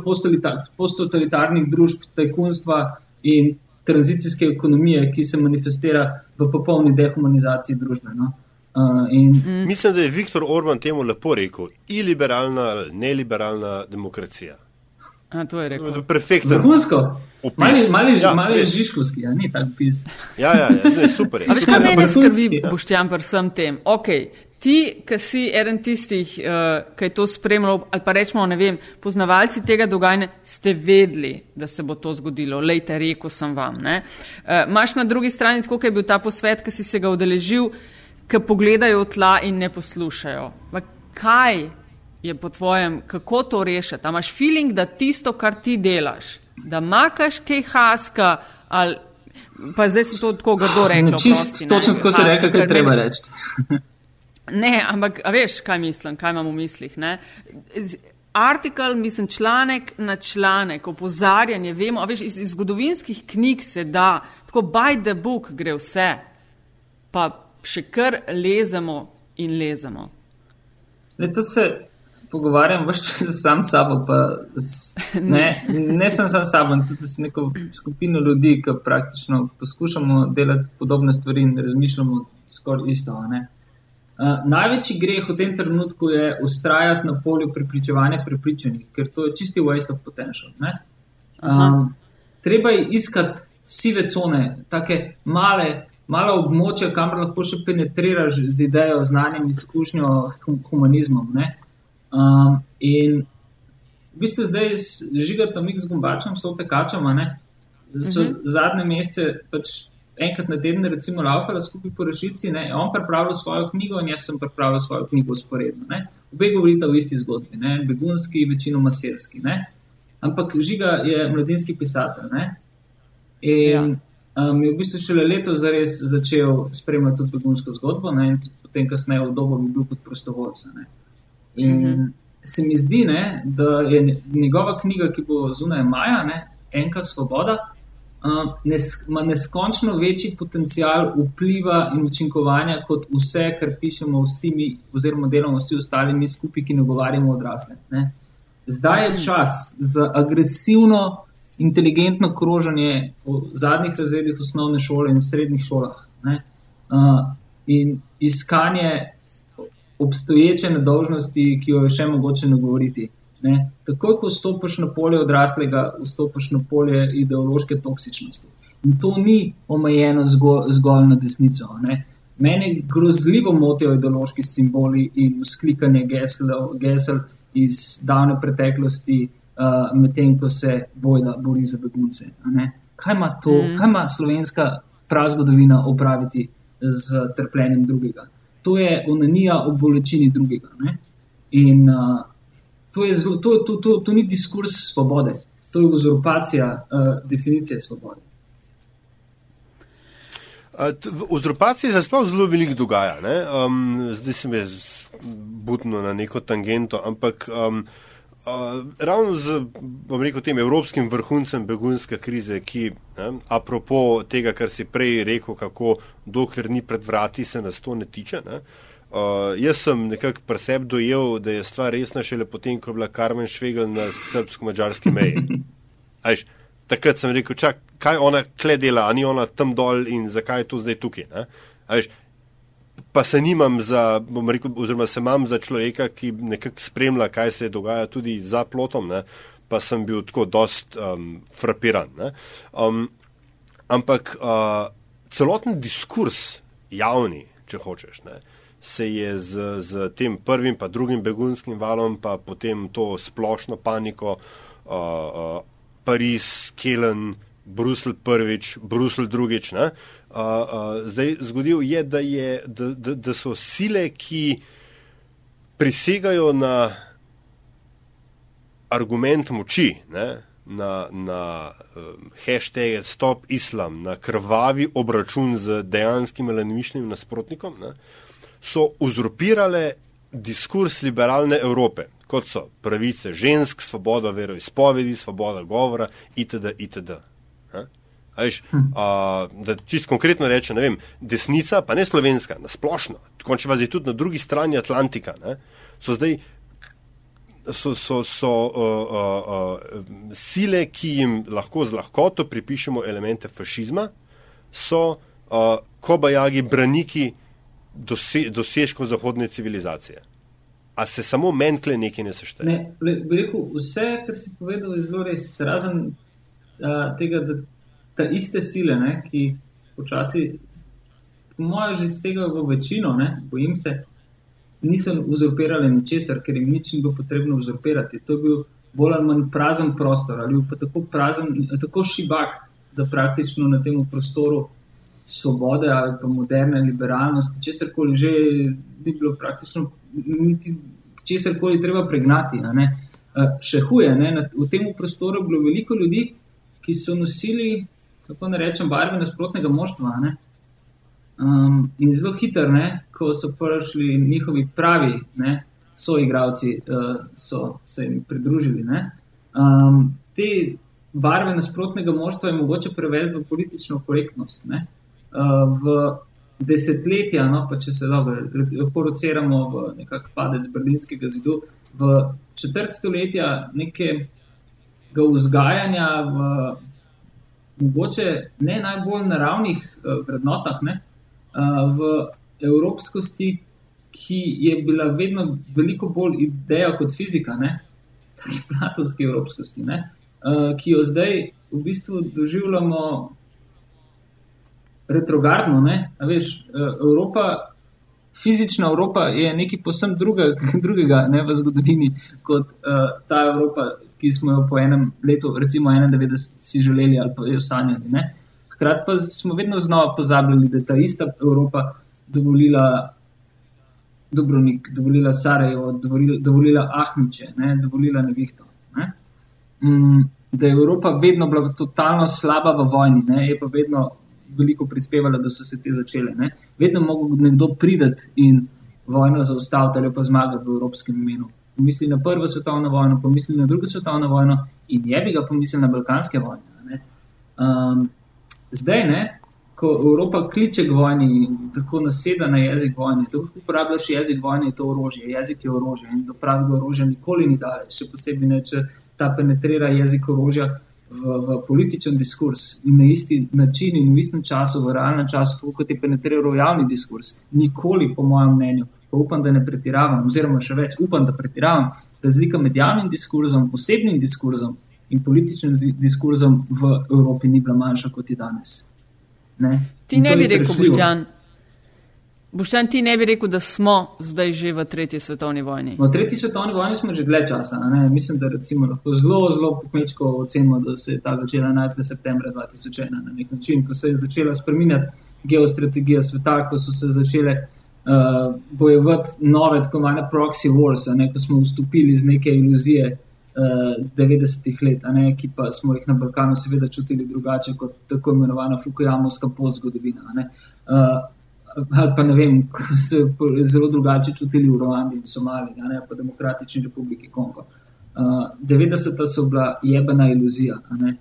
posttotalitarnih družb, tajkunstva in tranzicijske ekonomije, ki se manifestira v popolni dehumanizaciji družbe. No? Uh, in... mm. Mislim, da je Viktor Orban temu lepo rekel: iliberalna ali neliberalna demokracija. A, to je rekel. Perfektno. Vrhunsko. Mali ja, žiškovski, ja, ni tak pis. Ja, ja, ja ne, super. Je, veš, kaj meni skrbi, Boštjan, pri vsem tem? Okay, ti, ki si eden tistih, uh, ki je to spremljal, ali pa rečemo, ne vem, poznavalci tega dogajanja, ste vedeli, da se bo to zgodilo. Lejte, rekel sem vam. Uh, Maš na drugi strani, tako je bil ta posvet, ki si se ga udeležil, ki pogledajo tla in ne poslušajo. Ma kaj je po tvojem, kako to rešiti? Imaš feeling, da tisto, kar ti delaš, da makaš kaj haska, ali pa zdaj se to tako grdo reče. Točno tako se reče, kaj treba reči. [LAUGHS] ne, ampak veš, kaj mislim, kaj imam v mislih. Ne? Artikel, mislim, članek na članek, opozarjanje, vemo, veš, iz, iz zgodovinskih knjig se da, tako by the book gre vse, pa še kar lezemo in lezemo. Le to se pogovarjam vse čas sam s sabo, pa s, ne, [LAUGHS] ne sem sam sabo, tudi s neko skupino ljudi, ki praktično poskušamo delati podobne stvari in razmišljamo skoraj isto. Uh, največji greh v tem trenutku je ustrajati na polju prepričevanja prepričanih, ker to je čisti waste of potential. Um, treba je iskati sive cone, take male, mala območja, kamor lahko še penetriraš z idejo, znanjem, izkušnjo, humanizmom. Ne? Um, in v bistvu zdaj žigato mi z gumbačem, so tekačama, ne? So uh. -huh. zadnje mesece pač enkrat na teden, recimo, laufala skupaj po rešici, ne? On pripravil svojo knjigo in jaz sem pripravil svojo knjigo usporedno, ne? Obe govorita o isti zgodbi, ne? Begunski, večinoma selski, ne? Ampak žiga je mladinski pisatelj, ne? In ja. um, je v bistvu šele leto zares začel spremljati tudi begunsko zgodbo, ne? In potem kasneje v dobo bi bil kot prostovoljca, ne? In mm -hmm. se mi zdi, ne, da je njegova knjiga, ki bo zunaj Maja, ne, Enka Svoboda, nes, ima neskončno večji potencial vpliva in učinkovanja kot vse, kar pišemo vsi mi, oziroma delamo vsi ostali mi skupaj, ki nagovarjamo odrasle. Ne. Zdaj je čas za agresivno, inteligentno kroženje v zadnjih razredih osnovne šole in srednjih šolah. Ne. Uh, in iskanje obstoječe nedožnosti, ki jo je še mogoče nagovoriti. Ne? Takoj, ko vstopiš na polje odraslega, vstopiš na polje ideološke toksičnosti. In to ni omejeno zgolj, zgolj na desnico. Ne? Mene grozljivo motijo ideološki simboli in usklikanje gesel, gesel iz davne preteklosti, uh, medtem ko se bojda bori za begunce. Kaj ima to, mm. kaj ima slovenska prazgodovina opraviti z trpljenjem drugega? to je onanija o bolečini drugega. Ne? In uh, to, je zelo, to, to, to, to ni diskurs svobode, to je uzurpacija uh, definicije svobode. V uzurpaciji se sploh zelo veliko dogaja. Um, zdaj se mi je budno na neko tangento, ampak um, Uh, ravno z rekel, tem evropskim vrhuncem begunske krize, ki, ne, apropo tega, kar si prej rekel, kako dokler ni pred vrati, se nas to ne tiče. Ne, uh, jaz sem nekako preseb dojel, da je stvar resna šele potem, ko je bila Karmen Švegel na srbsko-mačarski meji. Ajš, takrat sem rekel, čak, kaj ona kle dela, a ni ona tam dol in zakaj je to zdaj tukaj. Ajš, pa se nimam za, bom rekel, oziroma se imam za človeka, ki nekako spremlja, kaj se dogaja tudi za plotom, ne, pa sem bil tako dost um, frapiran. Um, ampak uh, celoten diskurs javni, če hočeš, ne, se je z, z tem prvim pa drugim begunskim valom, pa potem to splošno paniko, uh, uh, Pariz, Kelen, Bruselj prvič, Bruselj drugič. Ne? Uh, uh, zdaj, zgodil je, da, je da, da, da so sile, ki prisegajo na argument moči, ne? na, na um, hashtag Stop Islam, na krvavi obračun z dejanskim lenimišnim nasprotnikom, ne? So uzurpirale diskurs liberalne Evrope, kot so pravice žensk, svoboda veroizpovedi, svoboda govora itd. itd. Ajš, hm. a, da čisto konkretno rečem, vem, desnica, pa ne slovenska, na splošno, končno vas je tudi na drugi strani Atlantika, ne, so zdaj so, so, so uh, uh, uh, sile, ki jim lahko z lahkoto pripišemo elemente fašizma, so uh, kobajagi braniki dose, dosežkov zahodne civilizacije. A se samo menkle nekaj ne sešteje? Ne, bi rekel, vse, kar si povedal, je zelo res, razen uh, tega, da ta iste sile, ne, ki počasi, po mojem, že segajo v večino, ne, bojim se, niso uzurpirali ničesar, ker jim nič ni bilo potrebno uzurpirati. To je bil bolj ali manj prazen prostor ali pa tako prazen, tako šibak, da praktično na tem prostoru svobode ali pa moderne liberalnosti, česar koli že ni bilo praktično, niti česar koli treba pregnati. Še huje, ne? v tem prostoru je bilo veliko ljudi, ki so nosili, kako ne rečem, barve nasprotnega moštva. Ne? Um, in zelo hitro, ko so prišli njihovi pravi ne, soigravci, uh, so se jim pridružili. Um, te barve nasprotnega moštva je mogoče prevesti v politično korektnost. Ne, v desetletja, no, pa če se lahko rociramo v nekakšen padec Berlinskega zidu, v četrt stoletja nekega vzgajanja v mogoče ne najbolj naravnih uh, vrednotah. Ne, v evropskosti, ki je bila vedno veliko bolj ideja kot fizika, tako platovski evropskosti, ne? ki jo zdaj v bistvu doživljamo retrogradno. Veš, Evropa, fizična Evropa je nekaj posebno drugega, [LAUGHS] drugega ne, v zgodovini kot uh, ta Evropa, ki smo jo po enem letu, recimo 91, si želeli ali pa jo sanjali. Uh, Hkrati pa smo vedno znova pozabili, da je ta ista Evropa dovolila Dubrovnik, dovolila Sarajevo, dovolila, dovolila Ahmiče, ne, dovolila Nevihto. Ne. Mm, da je Evropa vedno bila totalno slaba v vojni, ne, je pa vedno veliko prispevala, da so se te začele. Ne. Vedno mogo nekdo prideti in vojno zaustaviti ali pa zmagati v evropskem imenu. Pomisli na prvo svetovno vojno, pomisli na drugo svetovno vojno in je bi ga pomislil na balkanske vojne. Um, Zdaj, ne, ko Evropa kliče k vojni in tako naseda na jezik vojne, to uporabljaš jezik vojne, je to orožje, jezik je orožje in do pravega orožja nikoli ni daleč, še posebej ne, če ta penetrira jezik orožja v, v političen diskurs in na isti način in v istem času, v realnem času, tako kot je penetriral javni diskurs. Nikoli, po mojem mnenju, pa upam, da ne pretiravam, oziroma še več, upam, da pretiravam, razlika med javnim diskurzom, osebnim diskurzom in političnim diskurzom v Evropi ni bila manjša kot je danes. Ne? Ti ne bi rekel, Boštjan. Boštjan, ti ne bi rekel, da smo zdaj že v tretji svetovni vojni. V tretji svetovni vojni smo že dlje časa. Ne? Mislim, da lahko zelo, zelo pokmečko ocenimo, da se je ta začela 11. septembra 2001 na nek način, ko se je začela spreminjati geostrategija sveta, ko so se začele uh, bojevati nove tako imenovane proxy wars, ne? ko smo vstopili z neke iluzije. 90-ih let, ne, ki pa smo jih na Balkanu seveda čutili drugače kot tako imenovana Fukujamovska podzgodovina. Uh, ali pa ne vem, se zelo drugače čutili v Rwandi in Somaliji, ne, pa Demokratični republiki Kongo. Uh, 90-ta so bila jebena iluzija, ne,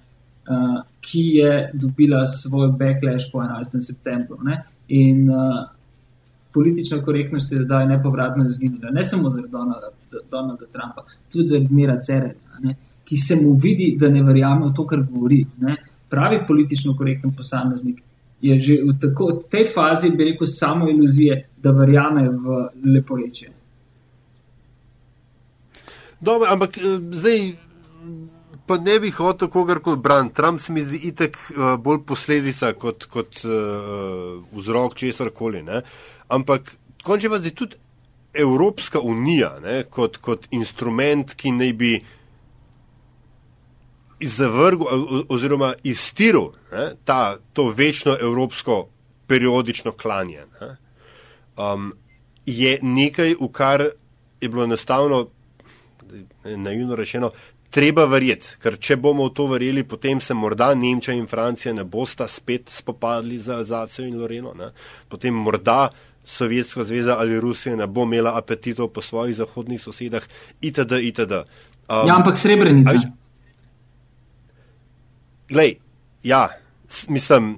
uh, ki je dobila svoj backlash po 11. septembru. Ne, in uh, politična korektnost je zdaj nepovratno izginila, ne samo zaradi Donalda, Donalda Trumpa, tudi zaradi Mira Cererja, ki se mu vidi, da ne verjame v to, kar govori. Ne. Pravi politično korekten posameznik je že v, tako, v tej fazi, bi rekel, samo iluzije, da verjame v leporeče. Dobro, ampak eh, zdaj. Pa ne bi hotel kogarkoli braniti. Trump se mi zdi itek uh, bolj posledica kot, kot uh, vzrok česar koli. Ampak konče pa zdaj tudi Evropska unija ne, kot, kot instrument, ki naj bi zavrgel oziroma iztiril ne, ta, to večno evropsko periodično klanje, ne, um, je nekaj, v kar je bilo enostavno, naivno rečeno, treba verjeti. Ker če bomo v to verjeli, potem se morda Nemčija in Francija ne bosta spet spopadli z Alzacijo in Loreno. Ne, potem morda Sovjetska zveza ali Rusija ne bo imela apetitov po svojih zahodnih sosedah, itd. itd. Um, ja, ampak srebrenica. Glej, ja, mislim,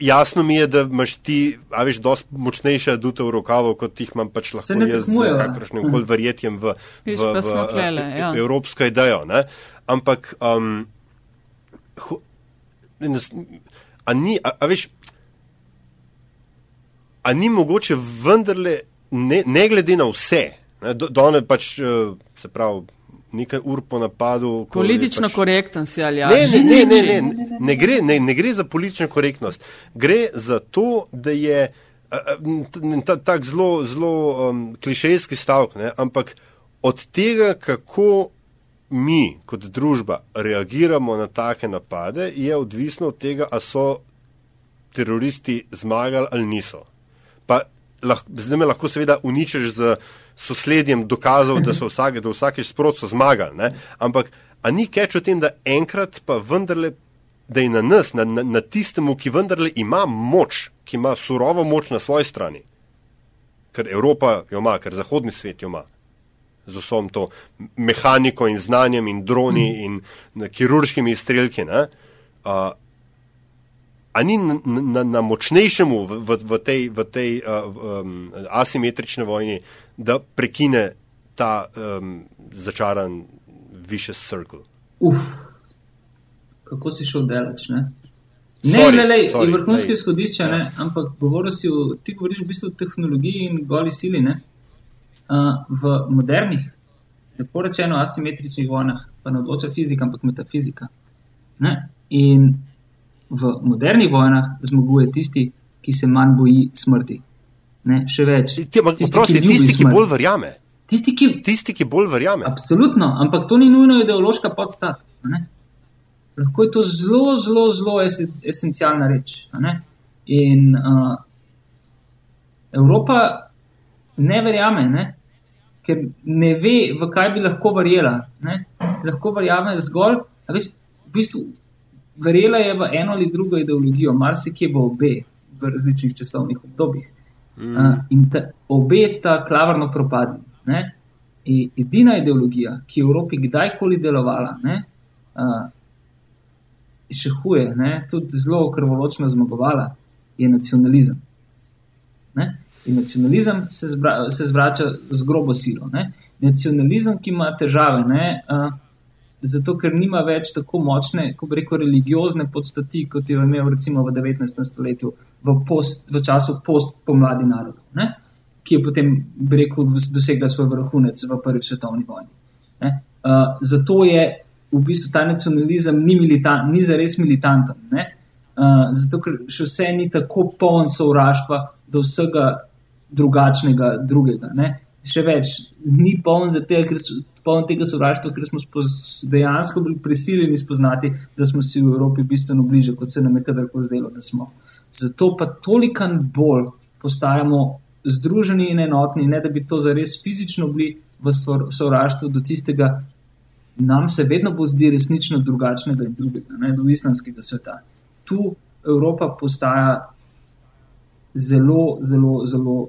jasno mi je, da imaš ti, a veš, dosti močnejše adute v rokavu, kot jih imam pač lahko jaz z kakršnim koli verjetjem v, v, v, v klele, ja. evropsko idejo. Ne? Ampak, um, ho, a, ni, a, a veš, a ni mogoče vendarle, ne, ne glede na vse, ne, do, do one pač, uh, se pravi, nekaj ur po napadu. Politično pač... korekten si ali ali ne? Ne, ne, ne, ne, ne, gre, ne, ne gre za politično korektnost. Gre za to, da je tako zelo, zelo um, klišejski stavek, ne? ampak od tega, kako mi kot družba reagiramo na take napade, je odvisno od tega, ali so teroristi zmagali ali niso. Lahko, zdaj me lahko seveda uničiš z sosledjem dokazov, da so vsake, da vsakeč sprot so zmagali. Ne? Ampak, a ni keč o tem, da enkrat pa vendarle, da je na nas, na, na, na tistemu, ki vendarle ima moč, ki ima surovo moč na svoji strani, ker Evropa jo ima, ker zahodni svet jo ima. Z vsem to mehaniko in znanjem in droni in kirurškimi izstrelki. Uh, a ni na, na, na močnejšemu v, v, v tej, v tej uh, um, asimetrični vojni, da prekine ta um, začaran vicious circle? Uf, kako si šel delač, ne? Ne, sorry, ne, ne, vrhunski izhodišče, ja. ampak si o, ti govoriš v bistvu o tehnologiji in goli sili. Uh, v modernih, lepo rečeno, asimetričnih vojnah pa ne odloča fizika, ampak metafizika. Ne? In v modernih vojnah zmaguje tisti, ki se manj boji smrti. Ne, še več. Ti, ma, tisti, prosti, ki, tisti ki bolj verjame. Tisti ki, tisti, ki bolj verjame. Absolutno, ampak to ni nujno ideološka podstat. Lahko je to zelo, zelo, zelo esencialna reč. In uh, Evropa ne verjame, ne? ker ne ve, v kaj bi lahko verjela. Ne? Lahko verjame zgolj, veš, v bistvu verjela je v eno ali drugo ideologijo, marsikje v obe, v različnih časovnih obdobjih. Mm. Uh, in ta, obe sta klavrno propadli. Ne? In edina ideologija, ki je v Evropi kdajkoli delovala, ne, uh, še huje, ne, tudi zelo krvoločno zmagovala, je nacionalizem. Ne? In nacionalizem se, zbra, se zvrača z grobo silo. Ne? Nacionalizem, ki ima težave, ne, uh, zato ker nima več tako močne, kot bi rekel, religiozne podstati, kot jo je imel recimo v 19. stoletju, v, post, v času post-pomladi narodov, ne? ki je potem, bi rekel, dosegla svoj vrhunec v prvi svetovni vojni. Uh, zato je v bistvu ta nacionalizem ni, militan, ni zares militanten. Uh, zato, ker še vse ni tako poln sovraštva do vsega drugačnega drugega. Ne? Še več, ni poln zato, ker so poln tega sovraštva, ker smo dejansko bili prisiljeni spoznati, da smo si v Evropi bistveno bliže, kot se nam je kadarkoli zdelo, da smo. Zato pa toliko bolj postajamo združeni in enotni, ne da bi to zares fizično bili v sovraštvu do tistega, nam se vedno bo zdi resnično drugačnega in drugega, ne, do islamskega sveta. Tu Evropa postaja zelo, zelo, zelo,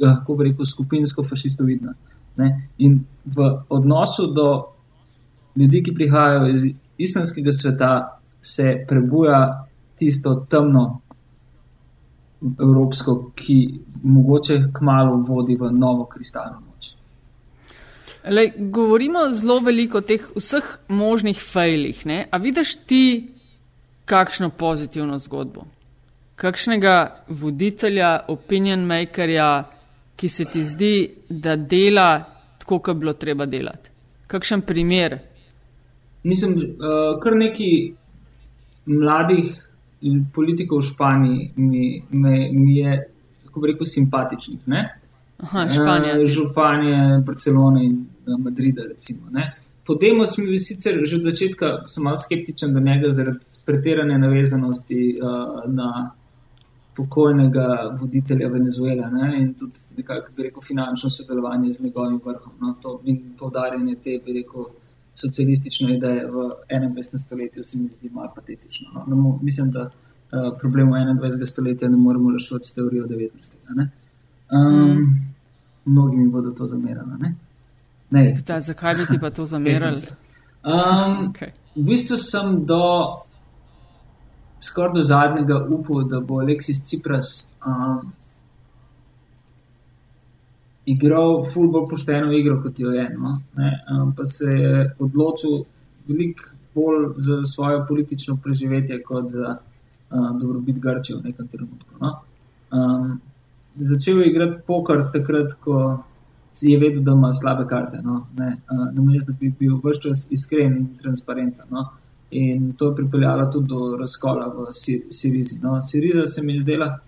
kako bi rekel, skupinsko fašistovidna. Ne? In v odnosu do ljudi, ki prihajajo iz islamskega sveta, se prebuja tisto temno evropsko, ki mogoče kmalo vodi v novo kristalno noč. Lej, govorimo zelo veliko o teh vseh možnih failih. Ne? A vidiš ti kakšno pozitivno zgodbo? Kakšnega voditelja, opinion makerja, ki se ti zdi, da dela tako, kot bi bilo treba delati? Kakšen primer? Mislim, uh, kar neki mladih politikov v Španiji mi, me, mi je, kako bi rekel, simpatičnih. Ne? Aha, Španija. Uh, županje Barcelone in uh, Madrida, recimo. Ne? Podemos mi je sicer že od začetka malo skeptičen do njega zaradi pretirane navezanosti uh, na pokojnega voditelja Venezuela ne? in tudi nekako, bi rekel, finančno sodelovanje z njegovim vrhom. No? To in povdarjanje te, bi rekel, socialistične ideje v 21. stoletju se mi zdi malo patetično. No? No, mislim, da uh, problem 21. stoletja ne moremo rešiti s teorijo 19. Um, mm. Mnogi mi bodo to zamerali. Zakaj bi ti pa to zamerali? um, okay. V bistvu sem do skoraj do zadnjega upal, da bo Aleksis Cipras um, igral ful bolj pošteno igro, kot jo je. No? Um, pa se je odločil veliko bolj za svoje politično preživetje, kot za uh, dobrobit Grčije v nekem trenutku. No? Um, začel je igrati poker takrat, ko je vedel, da ima slabe karte. No? Ne, uh, namesto da bi bil vse čas iskren in transparenten. No? In to je pripeljalo tudi do razkola v Sirizi. No? Siriza se mi zdela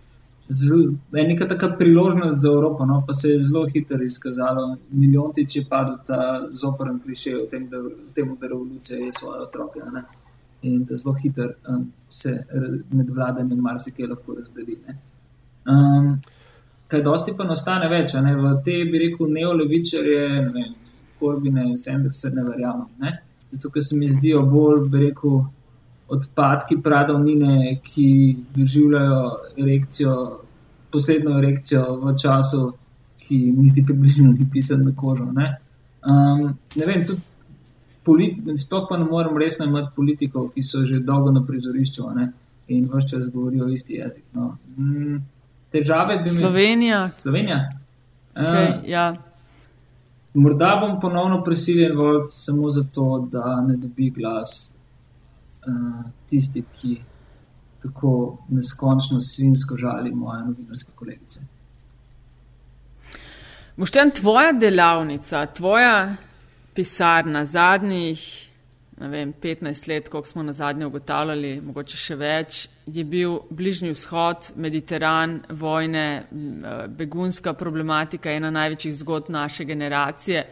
neka taka priložnost za Evropo, no? pa se je zelo hitro izkazalo. Milijon tič je padel ta zoporen kliše o tem, da, tem, da revolucija je svoje otroke. Ne? In da zelo hitro um, se med vladanjem marsikaj lahko razdeli. Um, kaj dosti pa ostane več, ne? v te bi rekel neolevičarje, ne vem, Korbine, Sanderson, ne verjamem. Ne? Zato, ker se mi zdijo bolj, bi rekel, odpadki pradovnine, ki doživljajo erekcijo, poslednjo erekcijo v času, ki niti približno ni pisan na kožo. Ne, um, ne vem, tudi sploh pa ne morem resno imeti politikov, ki so že dolgo na prizorišču ne, in vse čas govorijo isti jezik. No. Mm, težave bi imeli. Slovenija. Slovenija. Okay, uh, ja. Morda bom ponovno prisiljen voliti samo zato, da ne dobi glas uh, tisti, ki tako neskončno svinsko žali moje novinarske kolegice. Moštjen, tvoja delavnica, tvoja pisarna zadnjih vem, 15 let, koliko smo na zadnje ugotavljali, mogoče še več, je bil Bližnji vzhod, Mediteran, vojne, eh, begunska problematika, ena največjih zgodb naše generacije.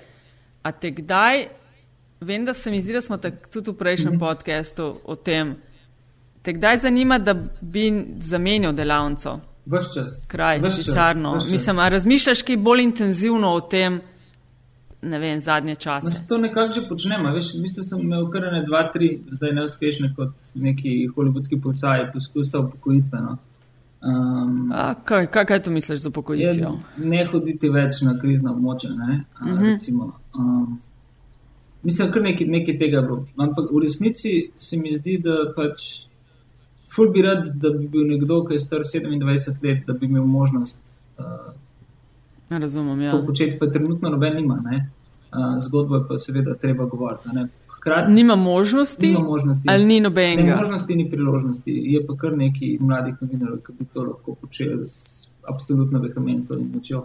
A te kdaj, vem, da se mi zdi, da smo tudi v prejšnjem mm -hmm. podkastu o tem, te kdaj zanima, da bi zamenjal delavnico? Ves čas. Kraj, pisarno. Mislim, a razmišljaš kaj bolj intenzivno o tem? Ne vem, zadnje čase. Jaz to nekako že počnemo. Mislim, da sem imel kar ne dva, tri, zdaj neuspešne kot neki holivudski policaji, poskusa upokojitve. No. Um, kaj, kaj, kaj to misliš za upokojitev? Ne hoditi več na krizna območja. Ne, uh mhm. -huh. um, mislim, kar nekaj, nekaj tega bo. Ampak v resnici se mi zdi, da pač. Ful bi rad, da bi bil nekdo, ki je star 27 let, da bi imel možnost uh, Razumem, ja. to početi, pa trenutno noben nima. Uh, zgodbo je pa seveda treba govoriti. Hkrati, nima možnosti, nima možnosti, ali ni nobenega. Ni možnosti, ni priložnosti. Je pa kar nekaj mladih novinarjev, ki bi to lahko počeli z absolutno vehemenco in močjo.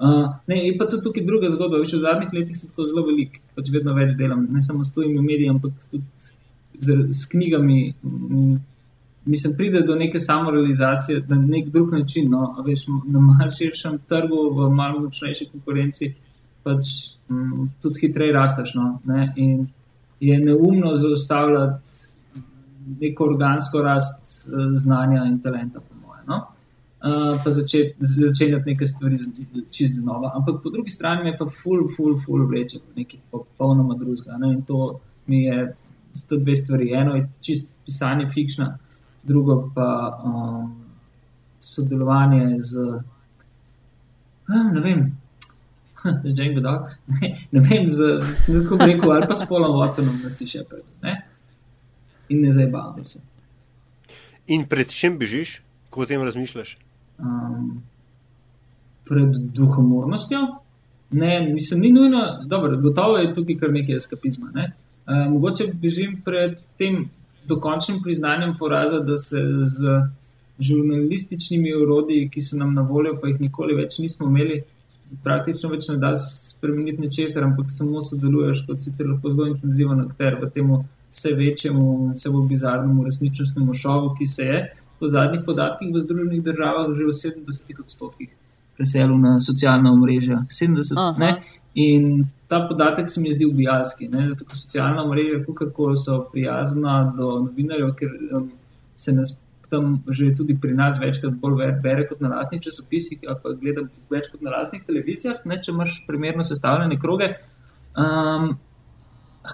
Uh, ne, je pa tudi tukaj druga zgodba. Več v zadnjih letih sem tako zelo velik, pač vedno več delam, ne samo s tujimi mediji, ampak tudi s, z, s knjigami. Mislim, pride do neke samorealizacije na nek drug način. No, veš, na malce širšem trgu, v malo močnejši konkurenci, pač m, mm, tudi hitreje rasteš. No, ne, in je neumno zaustavljati neko organsko rast uh, znanja in talenta, po mojem. No. Uh, pa začeti začet neke stvari čist znova. Ampak po drugi strani me pa ful, ful, ful vleče po nekaj popolnoma drugega. Ne? In to mi je, to dve stvari. Eno je čist pisanje fikšna, drugo pa um, sodelovanje z, ne vem, [LAUGHS] Django Dog, [LAUGHS] ne, ne vem, z neko rekel, ali pa s Polom Watsonom, da si še pred, ne? In ne zabavam se. In pred čem bežiš, ko o tem razmišljaš? Um, pred duhomornostjo. Ne, mislim, ni nujno, dobro, gotovo je tukaj kar nekaj eskapizma. Ne? Uh, mogoče bežim pred tem, dokončnim priznanjem poraza, da se z žurnalističnimi urodji, ki so nam na voljo, pa jih nikoli več nismo imeli, praktično več ne da spremeniti ničesar, ampak samo sodeluješ kot sicer lahko zelo intenziven akter v tem vse večjemu, vse bolj bizarnemu resničnostnemu šovu, ki se je po zadnjih podatkih v Združenih državah že v 70 odstotkih preselil na socialna omrežja. 70, ne? In ta podatek se mi zdi ubijalski, zato ker socialna mreža, kako so prijazna do novinarjev, ker um, se nas tam že tudi pri nas večkrat bolj bere kot na lastnih časopisih, ali pa gleda več kot na lastnih televizijah, ne, če imaš primerno sestavljene kroge. Um,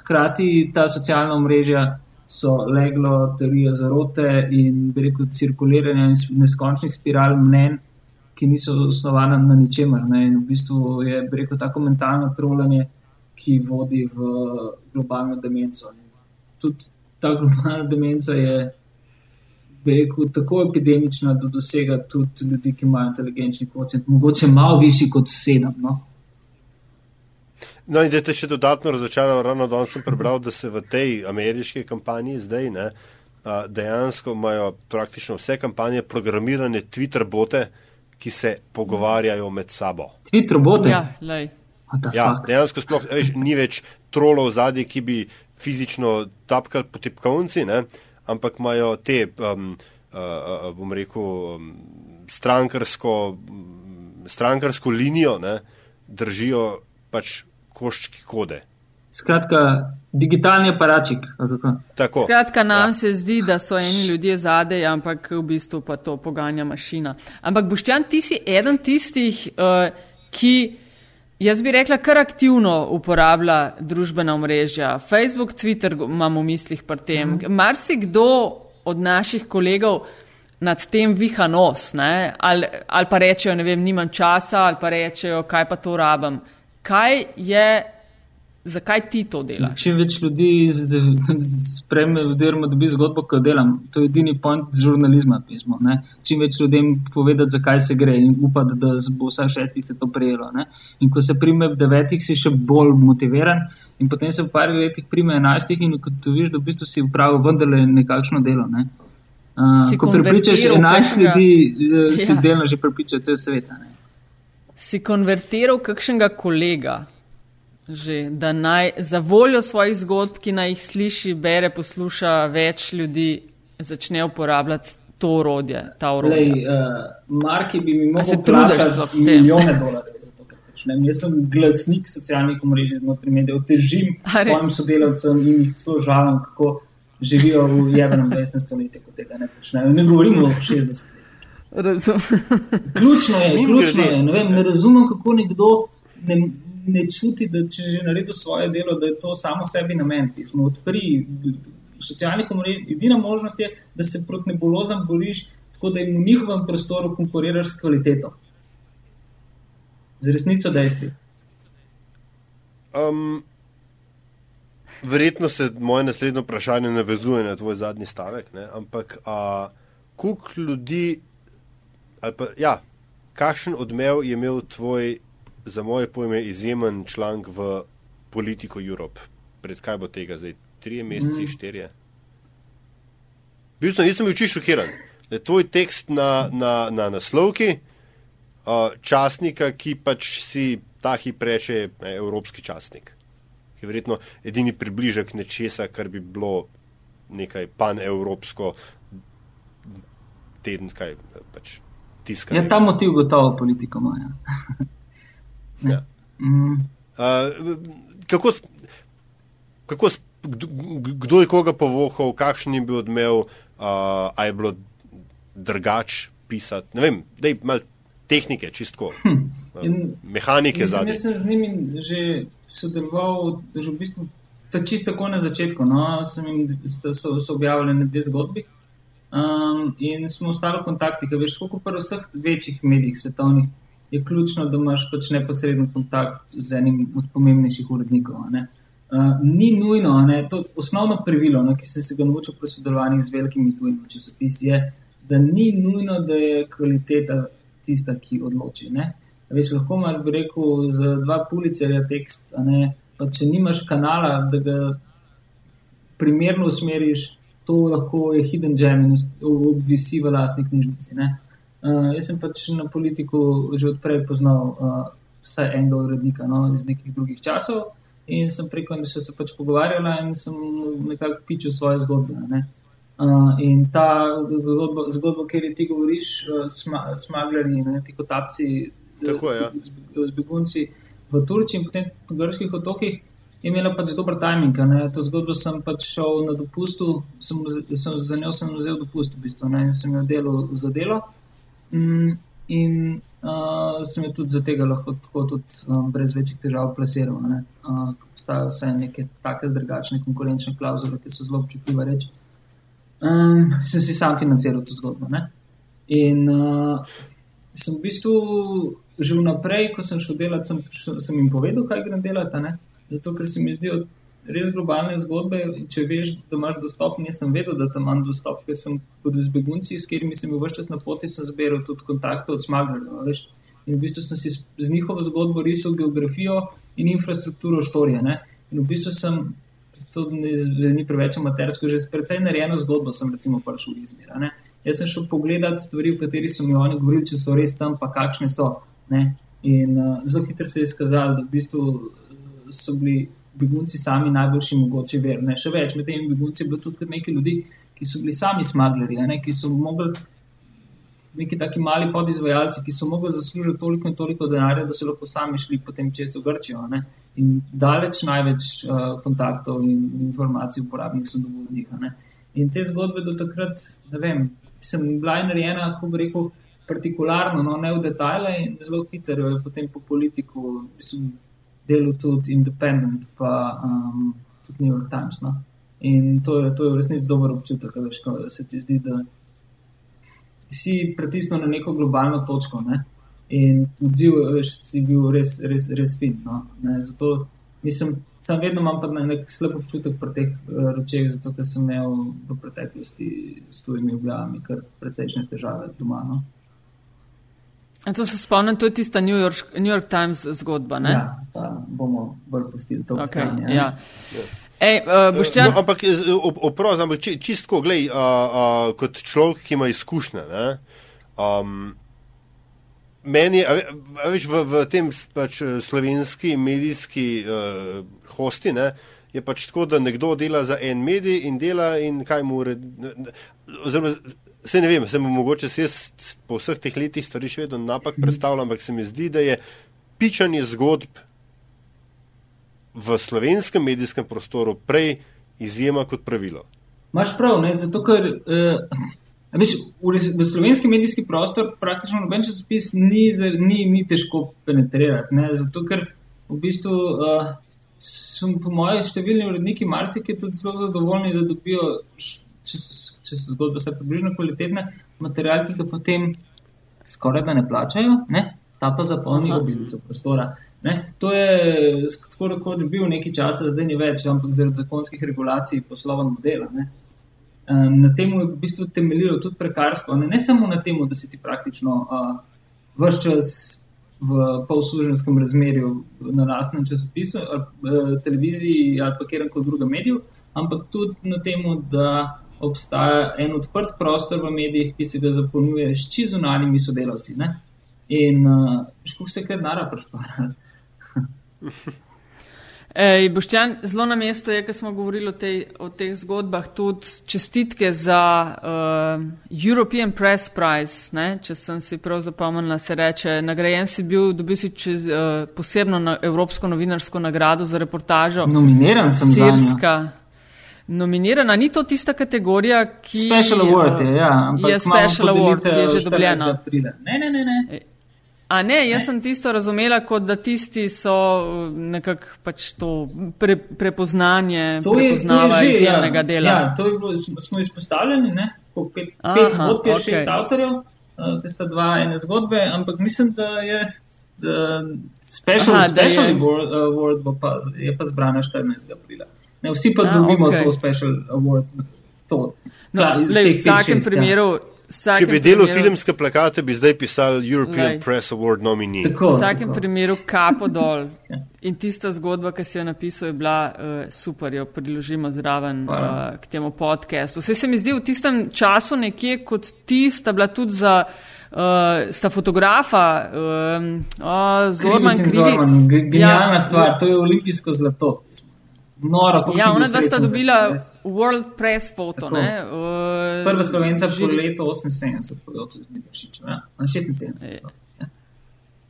hkrati ta socialna mreža so leglo teorije zarote in bi rekel cirkuliranja neskončnih spiral mnen ki niso osnovane na ničemer. Ne? In v bistvu je rekel tako mentalno trolanje, ki vodi v globalno demenco. In tudi ta globalna demenca je bi rekel, tako epidemična, da dosega tudi ljudi, ki imajo inteligenčni kvocent, mogoče malo višji kot sedem. No? No, in da te še dodatno razočaral, ravno danes sem prebral, da se v tej ameriški kampanji zdaj ne, dejansko imajo praktično vse kampanje programirane Twitter bote, ki se pogovarjajo med sabo. Twitter bote? Ja, lej. Ja, dejansko sploh veš, ni več trolov zadnji, ki bi fizično tapkali po tipkovnici, ne, ampak imajo te, um, uh, bom rekel, um, strankarsko, strankarsko linijo, ne, držijo pač koščki kode. Skratka, digitalni aparačik. Skratka, nam ja. se zdi, da so eni ljudje zadej, ampak v bistvu pa to poganja mašina. Ampak Boštjan, ti si eden tistih, uh, ki, jaz bi rekla, kar aktivno uporablja družbena omrežja. Facebook, Twitter imamo v mislih pri tem. Mm. Marsikdo od naših kolegov nad tem viha nos, ali, ali pa rečejo, ne vem, nimam časa, ali pa rečejo, kaj pa to rabim. Kaj je Zakaj ti to delaš? Čim več ljudi spremlja, oziroma dobi zgodbo, ko delam. To je edini point žurnalizma. Pismo, Čim več ljudem povedati, zakaj se gre in upati, da bo vsaj šestih se to prejelo. Ne? In ko se prime v devetih, si še bolj motiviran, in potem se v par letih prime enajstih, in ko ti vidiš, da v bistvu si upravil vendarle nekakšno delo. Ne? Uh, ko prepričaš enajst ljudi, si ja. delno že prepričal cel svet. Si konvertiral kakšnega kolega? Že, da naj za voljo svojih zgodb, ki naj jih sliši, bere, posluša več ljudi, začne uporabljati to orodje. Lej, uh, Marki bi mi lahko plačali milijone dolarjev za to, kar počnem. Jaz sem glasnik socialnih omrežij znotraj medijev, težim svojim sodelavcem in jih celo žalim, kako živijo v jebenem 20. stoletju, ko tega ne počnejo. Ne govorimo o 60. Ključno je, ključno je. Ne, vem, ne razumem, kako nekdo. Ne, ne čuti, da če že naredi svoje delo, da je to samo sebi namen. Ti smo odprli v socialnih omrežjih. Edina možnost je, da se proti nebulozam boriš, tako da jim v njihovem prostoru konkuriraš s kvaliteto. Z resnico dejstvi. Um, verjetno se moje naslednje vprašanje navezuje na tvoj zadnji stavek, ne? ampak koliko ljudi, ali pa ja, kakšen odmev je imel tvoj za moje pojme izjemen članek v Politico Europe. Pred kaj bo tega zdaj? Trije meseci, mm. štirje. Bil sem, nisem bil čisto šokiran. Da je tvoj tekst na, na, na naslovki uh, časnika, ki pač si ta hip reče ne, evropski časnik. Ki je verjetno edini približek nečesa, kar bi bilo nekaj panevropsko tedenskaj pač tiskanje. Ja, ta motiv gotovo politiko ima. Ja. [LAUGHS] Mm. Uh, kako, kako, kdo je koga povohal, kakšen je bil odmev, uh, a je bilo drugače pisati? Ne vem, da je malo tehnike, čistko. Hm. Mehanike za. Jaz sem z njimi že sodeloval, že v bistvu čisto tako na začetku. No, sem jim so, so objavili dve zgodbi um, in smo ostali v kontaktih. Veš, kot v vseh večjih medijih svetovnih je ključno, da imaš pač neposreden kontakt z enim od pomembnejših urednikov. Uh, ni nujno, ne, to osnovno pravilo, no, ki sem se ga naučil pri sodelovanju z velikimi tujimi časopisi, je, da ni nujno, da je kvaliteta tista, ki odloči. Ne. Veš, lahko imaš, bi rekel, za dva pulicerja tekst, ne, pa če nimaš kanala, da ga primerno usmeriš, to lahko je hidden gem in obvisi v lastni knjižnici. Ne. Uh, jaz sem pač na politiku že odprej poznal uh, vsaj enega urednika no, iz nekih drugih časov in sem preko njega se pač pogovarjala in sem nekako pičil svoje zgodbe. Ne. Uh, in ta zgodba, zgodba kjer ti govoriš, uh, sma, smagljari, ne, ti kotapci, Tako, ja. z begunci v Turčiji in potem v grških otokih. Je imela pač dober timing. Ne. To zgodbo sem pač šel na dopustu, sem, sem, za njo sem vzel dopust v bistvu ne, in sem jo delal za delo. Mm, in uh, sem jo tudi za tega lahko tako tudi um, brez večjih težav plasiral. Ne? Uh, obstajajo vse neke take drugačne konkurenčne klauzule, ki so zelo občutljive reči. Um, sem si sam financiral to zgodbo. Ne? In uh, sem v bistvu že vnaprej, ko sem šel delati, sem, sem jim povedal, kaj grem delati. Zato, ker se mi zdijo res globalne zgodbe. Če veš, da imaš dostop, nisem vedel, da tam imam dostop, ker sem pod izbegunci, s katerimi sem bil vse čas na poti, sem zbiral tudi kontakte od smaglerjev. In v bistvu sem si z njihovo zgodbo risal geografijo in infrastrukturo štorije. Ne? In v bistvu sem, to ni, ni preveč amatersko, že precej narejeno zgodbo sem recimo prišel iz Mira. Jaz sem šel pogledat stvari, v kateri so mi oni govorili, če so res tam, pa kakšne so. Ne? In uh, zelo hitro se je izkazalo, da v bistvu so bili begunci sami najboljši mogoči ver. Ne? Še več, med temi begunci je bilo tudi nekaj ljudi, ki so bili sami smaglerji, ne? ki so mogli, neki taki mali podizvajalci, ki so mogli zaslužiti toliko in toliko denarja, da so lahko sami šli potem čez v Grčijo. Ne? In daleč največ uh, kontaktov in informacij uporabnih so od njih. In te zgodbe do takrat, ne vem, sem bila narejena, kako bi rekel, partikularno, no, ne v detajle in zelo hitro je potem po politiku, mislim, delal tudi Independent, pa um, tudi New York Times. No. In to je, to je v resnici dober občutek, veš, ko se ti zdi, da si pritisnil na neko globalno točko ne. in odziv veš, si bil res, res, res fin. No. Zato mislim, sam vedno imam pa nek slab občutek pri teh uh, ročeh, zato ker sem imel v preteklosti s tujimi objavami kar precejšnje težave doma. No. To se spomnim, to je tista New York, New York Times zgodba. Ne? Ja, pa bomo bolj pustili to okay, vprašanje. Ja. Ej, uh, Boštjan... no, ampak oprosti, ampak či, čistko, gledaj, uh, uh, kot človek, ki ima izkušnje. Um, meni, a, a veš, v, v tem pač, slovenski medijski uh, hosti ne, je pač tako, da nekdo dela za en medij in dela in kaj mu ured. Oziroma, Se ne vem, se mu mogoče jaz po vseh teh letih stvari še vedno napak predstavljam, ampak se mi zdi, da je pičanje zgodb v slovenskem medijskem prostoru prej izjema kot pravilo. Máš prav, ne? zato ker uh, veš, v, v slovenski medijski prostor praktično noben časopis ni, ni, ni težko penetrirati. Ne? Zato ker v bistvu uh, so po mojem številni uredniki marsikaj tudi zelo zadovoljni, da dobijo. Če, če so zgodbe vse približno kvalitetne, material, ki ga potem skoraj da ne plačajo, ne? ta pa zapolni obilico prostora. Ne? To je tako rekoč bil nekaj časa, zdaj ni več, ampak zaradi zakonskih regulacij poslovnega modela. Ne? Na tem je v bistvu temeljilo tudi prekarstvo. Ne, ne samo na tem, da si ti praktično uh, vse čas v polsluženskem razmerju na lastnem časopisu, ali, televiziji ali pa kjerkoli drugem mediju, ampak tudi na tem, da obstaja en odprt prostor v medijih, ki se ga zapolnjuje s čizunalnimi sodelavci. Ne? In uh, škoda se kaj nara prišpara. [LAUGHS] Ej, Boštjan, zelo na mestu je, ker smo govorili o, tej, o teh zgodbah, tudi čestitke za uh, European Press Prize, ne? če sem si prav zapomnila, se reče, nagrajen si bil, dobil si čez, uh, posebno na Evropsko novinarsko nagrado za reportažo. Nominiran sem za Sirska. Nominirana, ni to tista kategorija, ki special award je. Ja, je special award, ki je že dobljena. Ne, ne, ne. ne. E, a ne, jaz ne. sem tisto razumela, kot da tisti so uh, nekako pač to pre, prepoznanje, to je, prepoznava to je že, izjemnega ja, dela. Ja, to je bilo, smo izpostavljeni, ne, po pet, pet zgodb, okay. šest avtorjev, uh, ki sta dva ene zgodbe, ampak mislim, da je. Uh, special Aha, special je... award pa, je pa zbrana 14. aprila. Ne, vsi pa dobimo okay. to special award. To. No, lej, v vsakem primeru. Ja. Če bi delal filmske plakate, bi zdaj pisal European lej. Press Award nominee. Tako, v vsakem tako. primeru kapo dol. [LAUGHS] Ja. In tista zgodba, ki si jo napisal, je bila uh, super, jo priložimo zraven uh, k temu podcastu. Vse se mi zdi v tistem času nekje kot ti sta bila tudi za. Uh, sta fotografa, uh, uh, Zorman Krivic. Genialna ja, stvar, to je olimpijsko zlato noro, kako ja, ona, da sta dobila World Press Photo. Uh, Prva slovenca v letu 78, podobno ja, 76. Ja.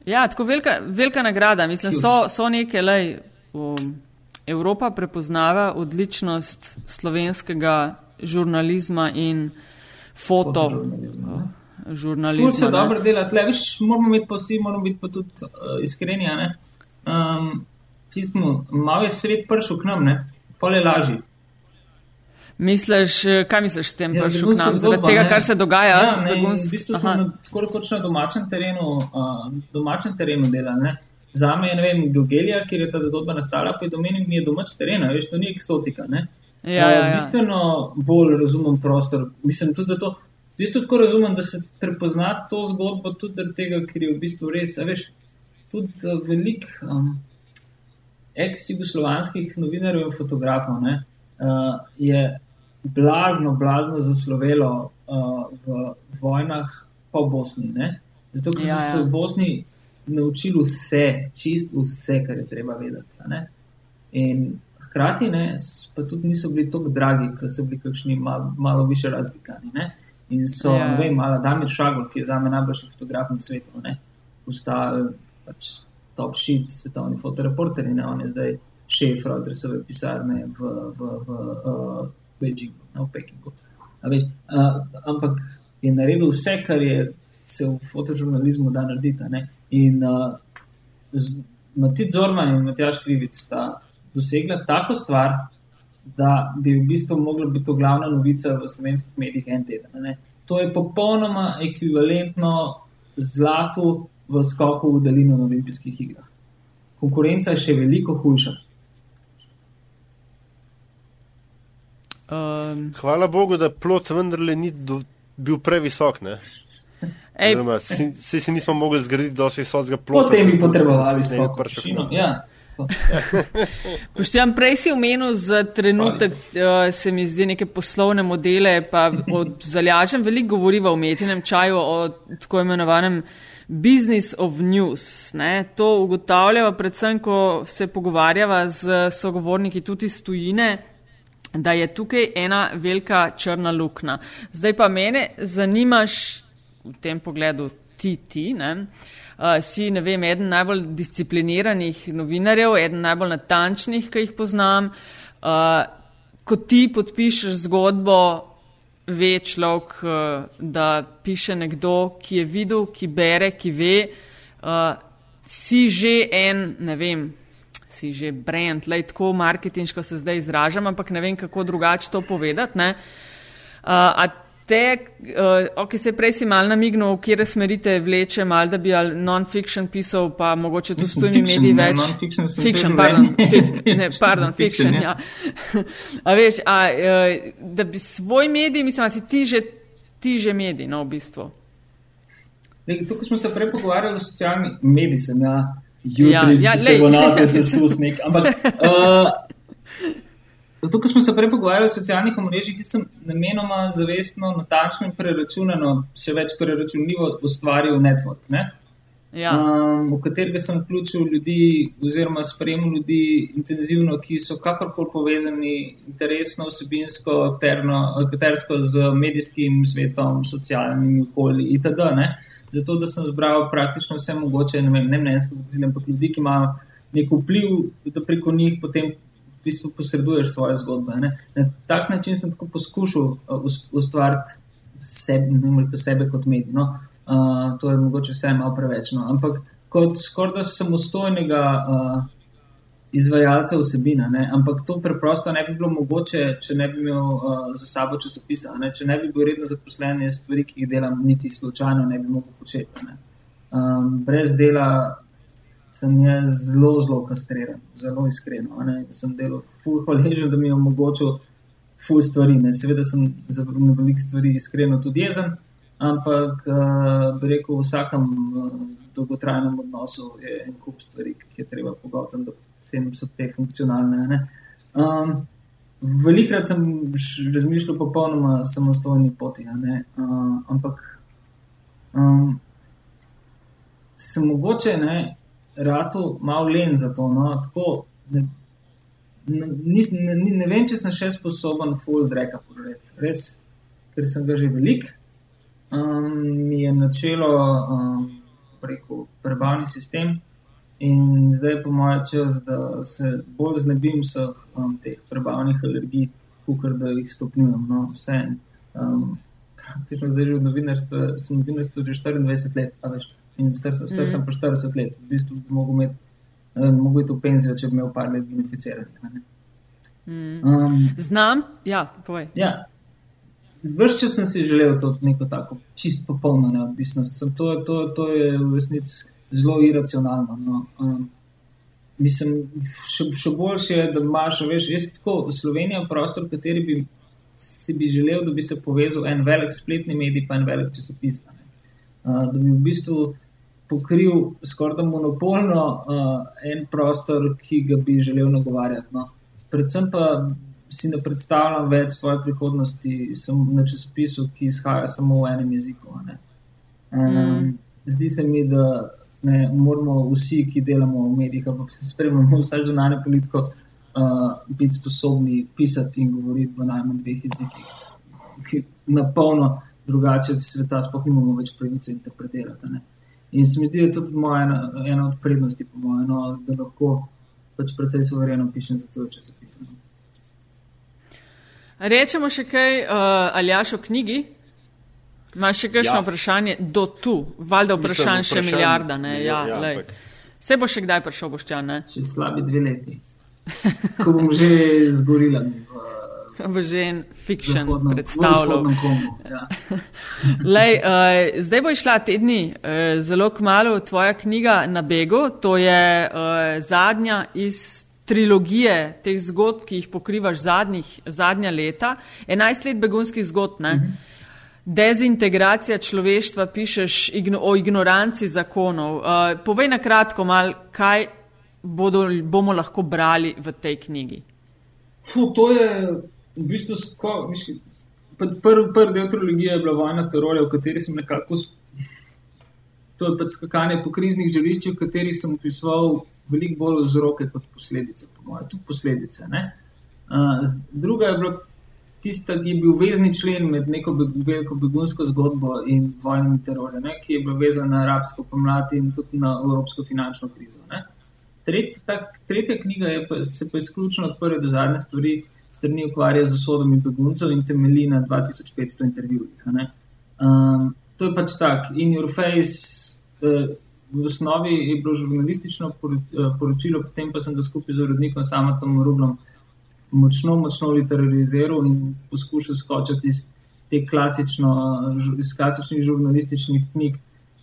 ja, tako velika, velika nagrada. Mislim, so, so neke, lej, um, Evropa prepoznava odličnost slovenskega žurnalizma in foto. Žurnalizma. Ful se dobro dela, tle, viš, moramo biti pa vsi, moramo biti pa tudi uh, iskreni, ne? Um, pismo, malo je svet prišel k nam, ne? pol je lažji. Misliš, kaj misliš s tem, ja, je šlo zaradi tega, kar se dogaja? Ja, ne, v bistvu smo na, tako rekoč na domačem terenu, uh, domačem terenu delali. za me je, ne vem, Gogelija, kjer je ta zgodba nastala, pa je domeni mi je domač terena, veš, to ni eksotika, ne. Ja, ja, ja. Bistveno bolj razumem prostor. Mislim tudi zato, v bistvu tako razumem, da se prepozna to zgodbo tudi zaradi tega, ker je v bistvu res, a veš, tudi uh, velik um, ex-jugoslovanskih novinarjev in fotografov ne, uh, je blazno, blazno zaslovelo uh, v vojnah po Bosni. Ne? Zato, ker Ja, so ja. se v Bosni naučili vse, čist vse, kar je treba vedeti. ne. In hkrati ne, pa tudi niso bili tako dragi, ker so bili kakšni mal, malo više razlikani. Ne? In so, Ja. ja. ne vem, ala Damir Šagor, ki je za me najboljši fotograf na svetu, ne, postal pač top shit, svetovni fotoreporter in on je zdaj šef Reutersove pisarne v, v, v uh, Beijingu, ne, v Pekingu. A Veš, uh, ampak je naredil vse, kar je se v fotožurnalizmu da narediti. In uh, z- Matic Zorman in Matjaš Krivic sta dosegla tako stvar, da bi v bistvu mogla biti to glavna novica v slovenskih medijih en teden. Ne? To je popolnoma ekvivalentno zlatu v skoku v daljino na olimpijskih igrah. Konkurenca je še veliko hujša. Um, Hvala Bogu, da plot vendarle ni do, bil previsok. ne. ej, Oziroma, si- Saj si nismo mogli zgraditi dosti visokega plota. Potem bi potrebovali skok. ja. [LAUGHS] Poštejam, prej si omenil za trenutek, uh, se mi zdi, neke poslovne modele, pa o zalažem veliko govoriva v umetnem čaju o tako imenovanem business of news. Ne? To ugotavljava predvsem, ko se pogovarjava z sogovorniki tudi iz tujine, da je tukaj ena velika črna luknja. Zdaj pa mene zanimaš v tem pogledu ti, ti, ne? Uh, si, ne vem, eden najbolj discipliniranih novinarjev, eden najbolj natančnih, ki jih poznam. Uh, ko ti podpišeš zgodbo, ve človek, uh, da piše nekdo, ki je videl, ki bere, ki ve, uh, si že en, ne vem, si že brand, le tako marketinško se zdaj izražam, ampak ne vem, kako drugače to povedati. ne. Uh, a te, uh, ok, se prej si mal namignil, v kje smerite vleče, mal da bi ali non-fiction pisal, pa mogoče tudi s Mislim, tujimi fiction, mediji ne, več. non-fiction Fiction, pardon, življenje. fi- [LAUGHS] ne, pardon, Fiction, fiction, ja. ja. [LAUGHS] A veš, a, uh, da bi svoj medij, mislim, a si ti že, ti že medij, no, v bistvu. Lej, Tukaj smo se prej pogovarjali o socialnih medijih, sem ja, jutri Ja, ja, ja, ja, se lej. bo naprej [LAUGHS] sesusnik. Ampak uh, tukaj smo se prej pogovarjali o socialnih omrežjih, ki sem namenoma zavestno, natančno in preračunano, še več preračunljivo ustvaril network. Ne? Ja. um, v katerega sem vključil ljudi, oziroma spremljal ljudi intenzivno, ki so kakorkoli povezani interesno, vsebinsko, terno, tersko z medijskim svetom, socialnimi okolji itd. Ne? Zato, da sem zbral praktično vse mogoče, ne, vem, ne mnenjske voditelje, ampak ljudi, ki imajo nek vpliv, da preko njih potem bistvu posreduješ svoje zgodbe. Ne? Na tak način sem tako poskušal ust- ustvariti sebe, ne vem, sebe kot medij. No? Uh, to je mogoče vse malo preveč. No? Ampak kot skoraj da samostojnega uh, izvajalca vsebina. Ne? Ampak to preprosto ne bi bilo mogoče, če ne bi imel uh, za sabo časopisa. Ne? Če ne bi bil redno zaposlen, je stvari, ki jih delam, niti slučajno ne bi mogel početi. Um, brez dela sem jaz zelo, zelo kastriran, zelo iskreno. Ne? Sem delal ful hvaležen, da mi je omogočil ful stvari. Ne? Seveda sem za veliko stvari iskreno tudi jezen, ampak uh, bi rekel, v vsakem uh, dolgotrajnem odnosu je en kup stvari, ki jih je treba pogotiti, da vsem so te funkcionalne. Ne? Um, Velikrat sem razmišljal popolnoma samostojni poti, uh, ampak um, sem mogoče ne, ratu malo len za to. No? Tako, ne, nis, ne, ne, ne vem, če sem še sposoben full dreka požreti. Res, ker sem ga že velik. Um, je načelo um, preko prebavni sistem in zdaj je po mojem čas, da se bolj znebim vseh um, teh prebavnih alergij, kot da jih stopnjujem. No? Vse. Um, praktično zdaj že v novinarstvu, sem v novinarstvu že 24 let, a veš. In star star sem pa 40 let, v bistvu bi mogel imeti, eh, mogel iti v penzijo, če bi imel par let beneficiranja. ne. Um, Znam, ja, povej. ja, Vrš čas sem si želel to neko tako čist popolno neodvisnost. Sem, to, to, to je v resnici zelo iracionalno. No. Um, mislim, še, še boljše je, da imaš, veš, jaz tako, Slovenija je prostor, v kateri bi si bi želel, da bi se povezal en velik spletni medij, pa en velik časopis. Uh, da bi v bistvu pokril skoraj da monopolno uh, en prostor, ki ga bi želel nagovarjati. No. Predvsem pa si ne predstavljam več svoje prihodnosti na časopisu, ki izhaja samo v enem jeziku. Um, mm. Zdi se mi, da ne, moramo vsi, ki delamo v medijih, pa se spremljamo vsaj zunanje politiko, uh, biti sposobni pisati in govoriti v najmanj dveh jezikih, ki na polno drugače od sveta, sploh nimamo več pravice interpretirati. Ne. In se mi zdi, da je tudi moja ena, ena od prednosti, po mojem, no, da lahko pač precej sovereno pišem za to, če se pisem. Rečemo še kaj, uh, Aljaš, o knjigi. Imaš še kakšno ja. vprašanje do tu? Valjda vprašanj še milijarda, ne? Ja, ja, Vse bo še kdaj prišel, boščan, ne? Še slabi dve leti. Ko bom že zgorila. V [LAUGHS] v že en fiction predstavljal. Ja. [LAUGHS] Lej, uh, zdaj bo išla tedni uh, zelo kmalo tvoja knjiga na begu. To je uh, zadnja iz trilogije teh zgodb, ki jih pokrivaš zadnjih, zadnja leta. 11 let begunskih zgodb. Uh mhm. -huh. Dezintegracija človeštva, pišeš igno, o ignoranci zakonov. Uh, povej na kratko, mal, kaj bodo, bomo lahko brali v tej knjigi. Fuh, to je v bistvu prvi pr del trilogije je bila vojna terorja, v kateri sem nekako. To je pač skakanje po kriznih žariščih, v katerih sem opisoval veliko bolj vzroke kot posledice, po mojem, tudi posledice. Uh, druga je bila tista, ki je bil vezni člen med neko veliko begunsko zgodbo in vojnim terorjem, ki je bila vezana na arabsko pomlad in tudi na evropsko finančno krizo. Tret, tak, tretja knjiga pa, se pa izključno od prve do zadnje stvari strani ukvarja z osodami beguncev in temelji na 2500 intervjujih. Um, to je pač tako. In your face, uh, v osnovi je bilo žurnalistično poročilo, potem pa sem ga skupaj z urednikom Samatom Rublom močno, močno literariziral in poskušal skočiti iz klasično, iz klasičnih žurnalističnih knjig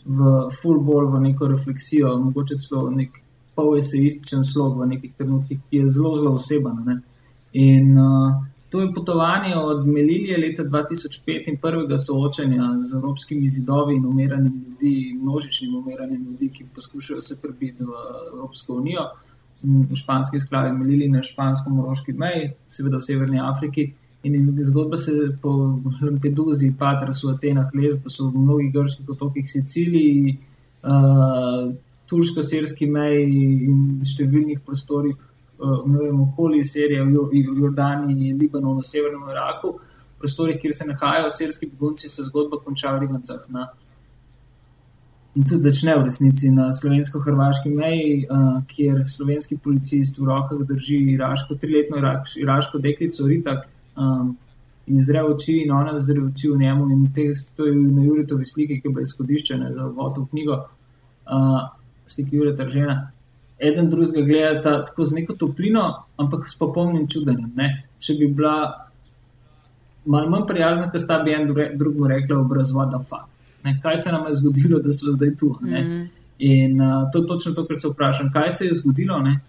v full ball, v neko refleksijo, mogoče celo nek pol-eseističen slog v nekih trenutkih, ki je zelo, zelo oseben. In uh, to je potovanje od Melilije leta 2005 in prvega soočanja z evropskimi zidovi in umiranjem ljudi, množičnim umiranjem ljudi, ki poskušajo se prebiti v Evropsko unijo, v španski sklavi Melilije na špansko-moroški meji, seveda v Severni Afriki. In zgodba se po Lampeduzi, Patrasu, Atenah, Lesbosu, v mnogih grških otokih Siciliji, uh, turško-sirski meji in številnih prostorih vem, okoli Sirije, v Jordaniji, Libanonu, v Severnem Iraku, prostorih, kjer se nahajajo sirski begunci, se zgodba konča v Libancah. Na, in tudi začne v resnici na slovensko-hrvaški meji, uh, kjer slovenski policist v rokah drži iraško, triletno iraško deklico, Ritak. Um, In zre oči, in ona zre oči v njemu, in te stoji na Juritovi sliki, ki je bila izhodišče za vod v knjigo, uh, sliki Jurita Ržena eden drugega gledata tako z neko toplino, ampak s popolnim čudenjem. Ne? Če bi bila malo manj prijazna, kot sta bi en drugemu rekla, obrazvada fakt. Kaj se nam je zgodilo, da smo zdaj tu? Mm -hmm. In uh, to je točno to, kar se vprašam. Kaj se je zgodilo, ne?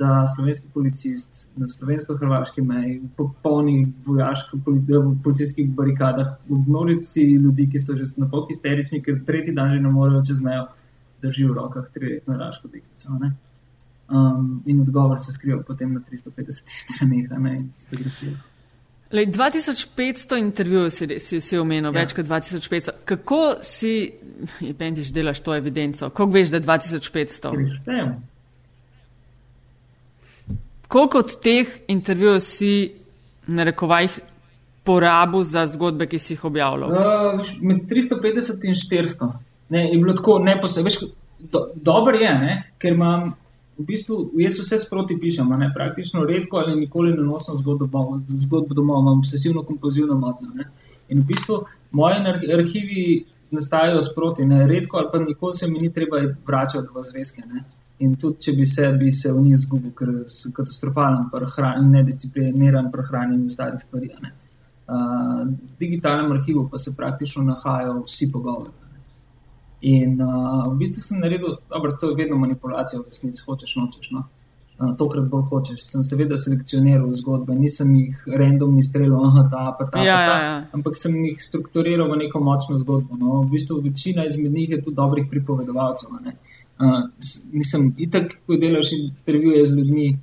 da slovenski policist na slovensko-hrvaški meji, v popolnih vojaško-policijskih barikadah, v množici ljudi, ki so že na pol histerični, ker tretji dan že ne morejo čez mejo, drži v rokah triletno raško deklico. Um, in odgovor se skriva potem na 350 straneh. 2500 intervjujev si, si, si omenil, ja. več kot 2500. Kako si, pendiš, delaš to evidenco? Kako veš, da je 2500? Štejem. Koliko od teh intervjujev si, na rekovajih, porabil za zgodbe, ki si jih objavljal? Uh, med 350 in 400. Ne, je bilo tako neposredno. Do, dobro je, ne, ker imam v bistvu, jaz vse sproti pišem, ne, praktično redko ali nikoli ne nosim zgodb domov, imam obsesivno kompozivno motnjo. In v bistvu moje arhivi nastajajo sproti, ne, redko ali pa nikoli se mi ni treba vračati v zvezke. Ne. In tudi, če bi se, bi se v njih izgubil, ker sem katastrofalen, in nediscipliniran pri hranjenju starih stvari. Uh, v digitalnem arhivu pa se praktično nahajajo vsi pogovori. In uh, v bistvu sem naredil, dobro, to je vedno manipulacija, v resnici hočeš, nočeš. No? Uh, tokrat bolj hočeš. Sem seveda selekcioniral zgodbe, nisem jih randomni streljal, aha, ta pa ta. Ja, pa ta ja, ja. Ampak sem jih strukturiral v neko močno zgodbo. No? V bistvu večina izmed njih je tudi dobrih pripovedovalcev. ne. Uh, mislim, itak, ko delaš intervjuje z ljudmi,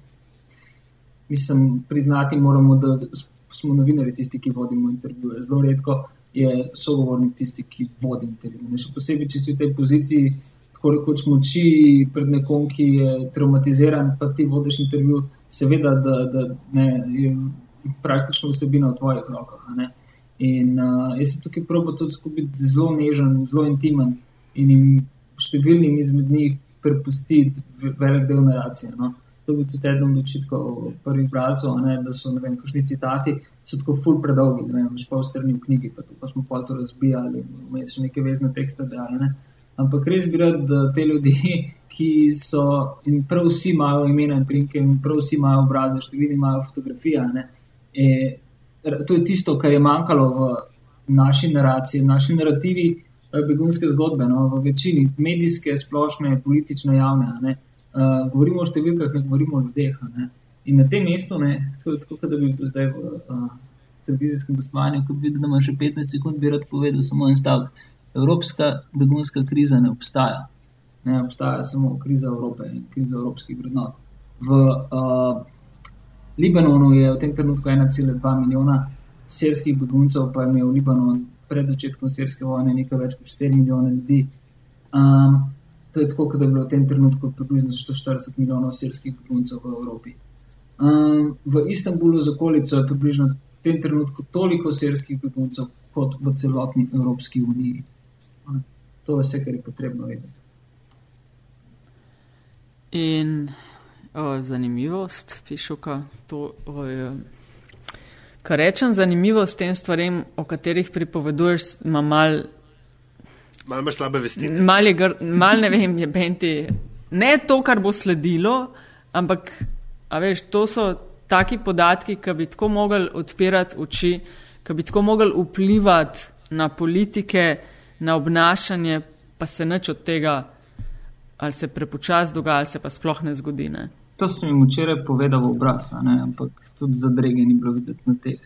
mislim, priznati moramo, da smo novinari tisti, ki vodimo intervjuje. Zelo redko je sogovornik tisti, ki vodi intervju. Ne, Še posebej, če si v tej poziciji tako rekoč moči pred nekom, ki je traumatiziran, pa ti vodiš intervju, seveda, da, da ne, je praktično vsebina v tvojih rokah. In uh, jaz sem tukaj probil tudi biti zelo nežen, zelo intimen in jim številnim izmed njih prepustiti ve- velik del naracije. No. To bi tudi eden od očitkov prvih bralcev, ne, da so vem, kakšni citati, so tako ful predolgi, ne vem, še pol strani v knjigi, pa, to, pa smo pol to razbijali, vmes še neke vezne tekste dali. Ne. Ampak res bi rad, da te ljudi, [LAUGHS] ki so in prav vsi imajo imena in primke, in prav vsi imajo obraze, številni imajo fotografije. e, to je tisto, kar je manjkalo v naši naraciji, v naši narativi begunske zgodbe, no, v večini medijske, splošne, politične, javne. Ne, uh, govorimo o številkah, ne govorimo o ljudeh. Ne. In na tem mestu, ne, to je tako, da bi bil zdaj v uh, televizijskem gostovanju, ko bi videl, da ima še 15 sekund, bi rad povedal samo en stavek. Evropska begunska kriza ne obstaja. Ne obstaja samo kriza Evrope in kriza evropskih vrednot. V uh, Libanonu je v tem trenutku 1,2 milijona sirskih beguncev, pa je imel Libanon pred začetkom sirske vojne nekaj več kot 4 milijone ljudi. Um, to je tako, kot je bilo v tem trenutku približno 140 milijonov sirskih beguncev v Evropi. Um, v Istanbulu z okolico je približno v tem trenutku toliko sirskih beguncev kot v celotni Evropski uniji. Um, To je vse, kar je potrebno vedeti. In o, zanimivost, pišuka, to je. Kar rečem, zanimivost tem stvarem, o katerih pripoveduješ, ima mal, Malo imaš slabe vesti. mal, gr, mal ne vem, je benti. Ne to, kar bo sledilo, ampak, a veš, to so taki podatki, ki bi tako mogli odpirati oči, ki bi tako mogli vplivati na politike, na obnašanje, pa se nič od tega, ali se prepočas dogaja, ali se pa sploh ne zgodi. Ne? To sem jim včeraj povedal v obraz, a ne, ampak tudi zadrege ni bilo videti na teh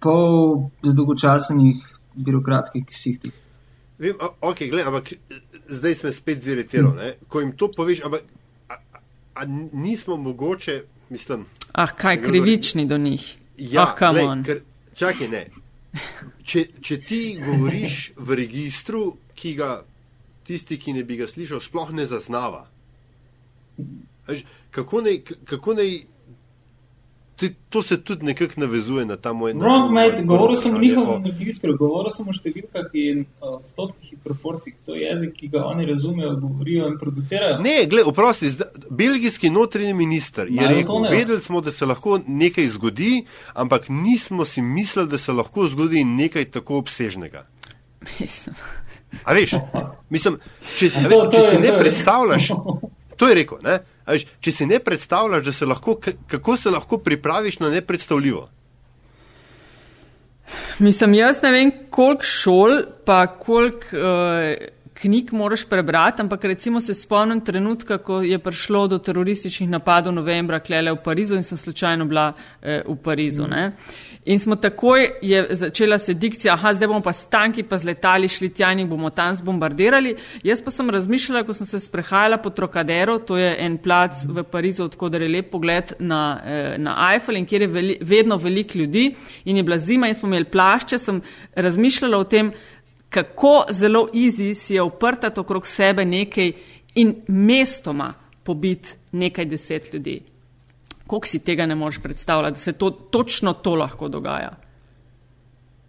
pol dolgočasnih birokratskih ksihtih. Vem, a, ok, gled, ampak eh, zdaj smo spet ziritirani. Ko jim to poveš, ampak a, a, nismo mogoče, mislim. Ah, kaj krivični do njih. Ja, ah, glej, on. ker, čakaj, ne. Če, če ti govoriš v registru, ki ga tisti, ki ne bi ga slišal, sploh ne zaznava. Kako naj, kako naj ti, to se tudi nekako navezuje na ta moj Wrong, na- mate, govoril sem o njihovem registru, govoril sem o številkah in o odstotkih in proporcijah. To je jezik, ki ga oni razumejo, govorijo in producirajo. Ne, gled, oprosti, zda- belgijski notranji minister je Imajo rekel, vedeli smo, da se lahko nekaj zgodi, ampak nismo si mislili, da se lahko zgodi nekaj tako obsežnega. Mislim. A veš, mislim, če, a To- ve, to če je- si to ne je- predstavljaš, to je rekel, ne? Veš, če si ne predstavljaš, da se lahko, kako se lahko pripraviš na nepredstavljivo. Mislim, jaz ne vem, koliko šol, pa koliko uh, knjig moraš prebrati, ampak recimo se spomnim trenutka, ko je prišlo do terorističnih napadov novembra klele v Parizu in sem slučajno bila eh, v Parizu. Ne? In smo takoj, je začela se dikcija, aha, zdaj bomo pa s tanki pa z letali šli tja in bomo tam zbombardirali. Jaz pa sem razmišljala, ko sem se sprehajala po Trocadero, to je en plac v Parizu, odkudar je lep pogled na, eh, na Eiffel in kjer je veli, vedno veliko ljudi in je bila zima in smo imeli plašče, sem razmišljala o tem, kako zelo easy si je uprtati okrog sebe nekaj in mestoma pobiti nekaj deset ljudi. Koliko si tega ne moreš predstavljati, da se to, točno to lahko dogaja?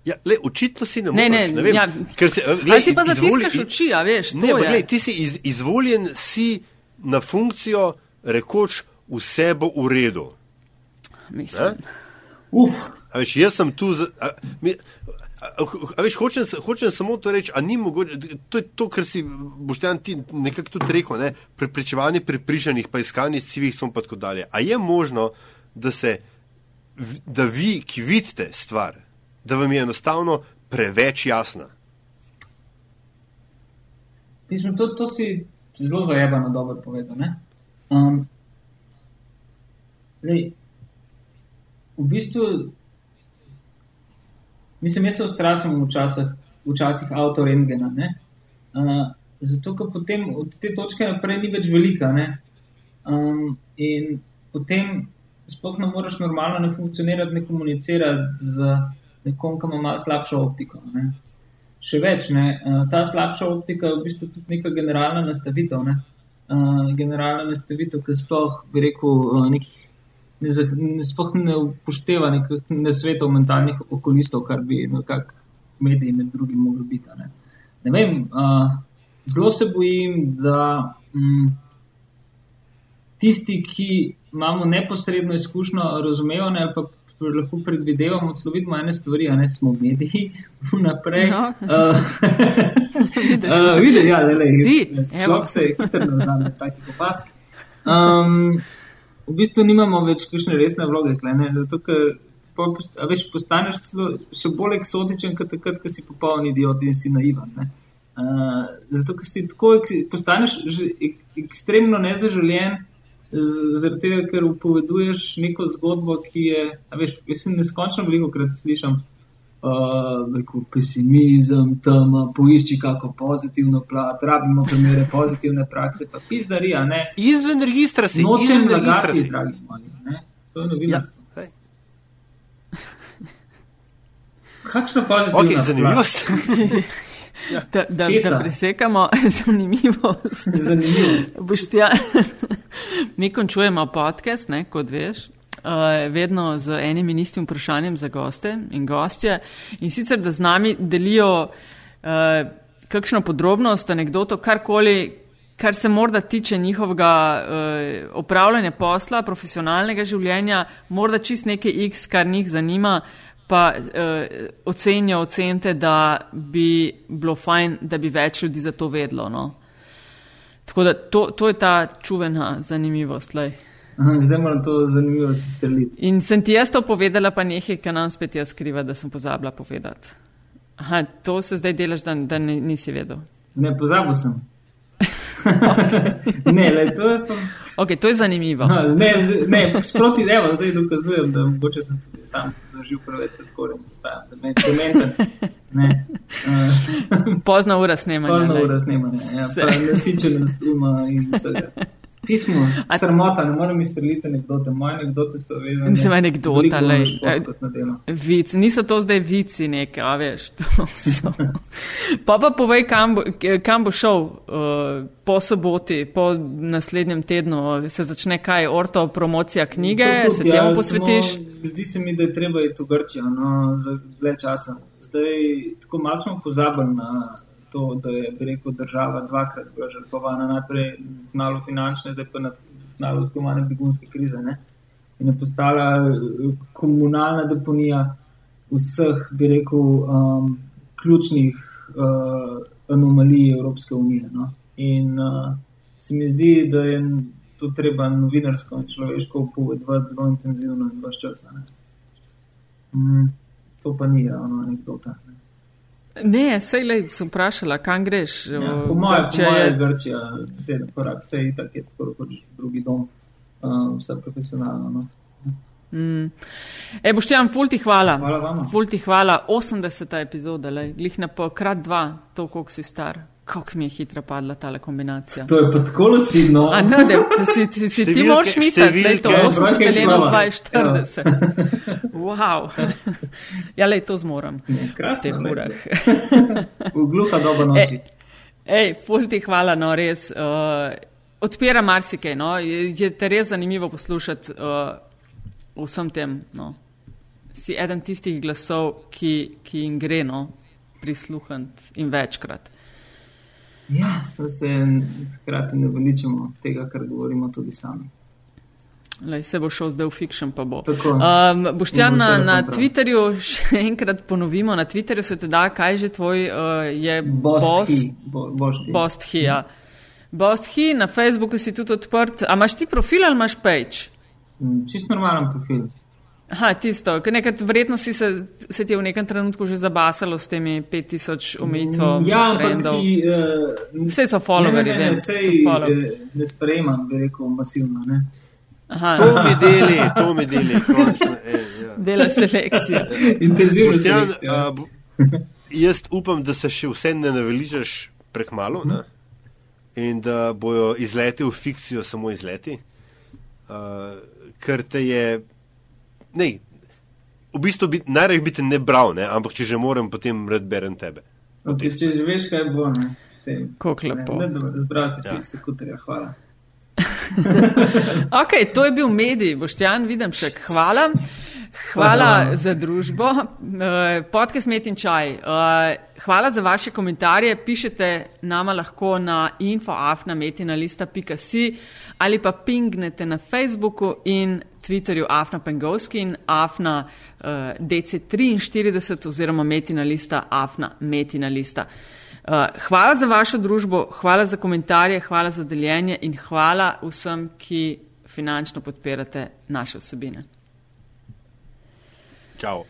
Ja, le, očitno si ne Ne, moreš. ne, ne vem, ja, ker se, glej, si pa izvoli- zatiskaš oči, a veš, Ne, je. glej, ti si iz, izvoljen si na funkcijo, rekoč, vse bo v redu. Mislim. Ne? Uf, A veš, jaz sem tu. Za, a, mi, a, a, veš, hočem, hočem samo to reči, a ni mogoče. To je to, kar si boštjan ti nekako tudi rekel, ne? preprečevanje pripričanih, pa iskanje civih som pa tako dalje. A je možno, da se, da vi, ki vidite stvar, da vam je enostavno preveč jasna? Mislim, to, to si zelo zajebano dobro povedal. Um, lej, v bistvu, mislim, jaz se ustrašam včasih, včasih avtorengena. Uh, zato, ker potem od te točke naprej ni več velika. Um, in potem sploh ne moreš normalno ne funkcionirati, ne komunicirati z nekom, ki ima malo slabšo optiko. Ne? še več. Ne? Eh, ta slabša optika je v bistvu tudi neka generalna nastavitev. Ne? Uh, generalna nastavitev, ki sploh bi rekel, uh, nekih, ne, ne, sploh ne upošteva nekih nesvetov mentalnih okolistov, kar bi nekako mediji med drugim mogli biti. Ne? Ne vem, uh, zelo se bojim, da um, tisti, ki imamo neposredno izkušnjo razumevanja ali pa lahko predvidevamo, celo vidimo ene stvari, a ne smo mediji, [LAUGHS] vnaprej. No. Uh, Videti, [LAUGHS] ja, da je šlo se hitro nazaj, takih opask. Um, v bistvu nimamo več kakšne resne vloge, klene, zato ker a veš, postaneš celo, še bolj eksotičen, kot takrat, ko si popoln idiot in si naivan. Uh, zato, ker si tako, postaneš ek, ekstremno nezaželjen zaradi tega, ker upoveduješ neko zgodbo, ki je, veš, jaz neskončno veliko krat slišal. Uh, pesimizem, tam poišči kako pozitivno plat, rabimo primere pozitivne prakse, pa pizdarija. Ne. Izven registra si. Nočem lagati, dragi moji. Ne. To je novinarstvo. Ja, Kakšno pozitivno? Okay, zanimivost. [LAUGHS] Ja. Da, da, da presekamo [LAUGHS] zanimivost. zanimivost. Boštja, [LAUGHS] mi končujemo podcast, ne, kot veš. Uh, vedno z enim in istim vprašanjem za goste in gostje. In sicer, da z nami delijo uh, kakšno podrobnost, anegdoto, karkoli, kar se morda tiče njihovega uh, opravljanja posla, profesionalnega življenja, morda čist nekaj X, kar njih zanima. Pa uh, ocenijo ocente, da bi bilo fajn, da bi več ljudi za to vedlo. No. Tako da to, to je ta čuvena zanimivost. Aha, zdaj moram to zanimivost streljiti. In sem ti jaz to povedala, pa nekaj, kar nam spet jaz skriva, da sem pozabila povedati. Aha, to se zdaj delaš, da, da nisi vedel. Ne, pozabil sem. [LAUGHS] ne, le, to je pa. Okay, to je zanimivo. Ha, ne, ne, sproti evo, zdaj dokazujem, da mogoče sem tudi sam zažil preveč sladkorja in postajam dementen. Pozna ura snemanja. Pozna ura snemanja, ja. Nasičenost uma in vsega. Pismo, sramota, ne morem izstreliti anekdote. Moje anekdote so vedno. Mislim, anekdota, le. Vic, niso to zdaj vici neke, a veš. [LAUGHS] pa pa povej, kam bo, kam bo šel uh, po soboti, po naslednjem tednu. Se začne kaj, orto promocija knjige, to, to, se temu ja, posvetiš? Samo, zdi se mi, da je treba iti v Grčijo, no, za dve časa. Zdaj, tako malo smo pozabili na to, da je rekel, država dvakrat bila žrtvovana, najprej na finančne, zdaj pa na tako manj begunske krize. Ne? In je postala eh, komunalna deponija vseh, bi rekel, um, ključnih uh, anomalij Evropske unije. No? In uh, se mi zdi, da je to treba novinarsko in človeško povedati zelo intenzivno in vse čas. Mm, to pa ni ravno anekdota. Ne, sej le sem vprašala, kam greš. Ja, po mojem, če je Grčija, sedem korak, vse je tako, kot drugi dom, uh, vse profesionalno. No. Mm. E, boš ti vam fulti hvala. Hvala vam. Fulti hvala, 80. epizoda, le, glih na pokrat dva, to, koliko si star. Kako mi je hitro padla ta kombinacija. To je pa tako lucidno. A ne, da si, si, si ti moraš misliti, da je to 80 deleno 42. Wow. Ja, le to zmorem. Krasno. V gluha doba noči. Ej, ej ful ti hvala, no res. Uh, odpira marsikaj, no. Je, je te res zanimivo poslušati uh, vsem tem. No. Si eden tistih glasov, ki, ki jim gre, no, prisluhant in večkrat. Ja, se hkrati ne veličamo tega, kar govorimo tudi sami. Lej, se bo šel zdaj v fiction, pa bo. Um, Boštjan, na, na Twitterju, [LAUGHS] še enkrat ponovimo, na Twitterju se ti da, kaj že tvoj uh, je Bosthi. Ja. Bosthi, na Facebooku si tudi odprt. A imaš ti profil ali imaš page? Mm, čist normalen profil. Aha, tisto, nekrat verjetno si se, se ti je v nekem trenutku že zabasalo s temi 5000 omejitev. Ja, ampak ti, uh, vse so followeri, ne, ne, ne, sej, follow. ne sprejemam, bi rekel, masivno. Ne. Aha, To mi deli, to mi deli. končno, ej, ja. delaš selekcijo. [LAUGHS] Intenzivno Boštjan, selekcijo. a, bo- jaz upam, da se še vse ne naveližaš prek malo ne? in da bojo izleti v fikcijo samo izleti, uh, ker te je. Ne, v bistvu bi, najraje bi te ne bral, ne? ampak če že moram, potem rad berem tebe. Okay, če že veš, kaj bo. Ne. Kako ne, lepo. ne, dobro, Zbral si Ja. ja. sekutarja, hvala. [LAUGHS] Ok, to je bil medij, Boštjan Videmšek. Hvala. Hvala za družbo. Eh, Podcast Met in Čaj. Eh, Hvala za vaše komentarje. Pišete nama lahko na infoafnametinalista.si ali pa pingnete na Facebooku in Twitterju Afna Pengovski in Afna uh, DC43 oziroma Metinalista Afna Metinalista. Uh, hvala za vašo družbo, hvala za komentarje, hvala za deljenje in hvala vsem, ki finančno podpirate naše vsebine. Čau.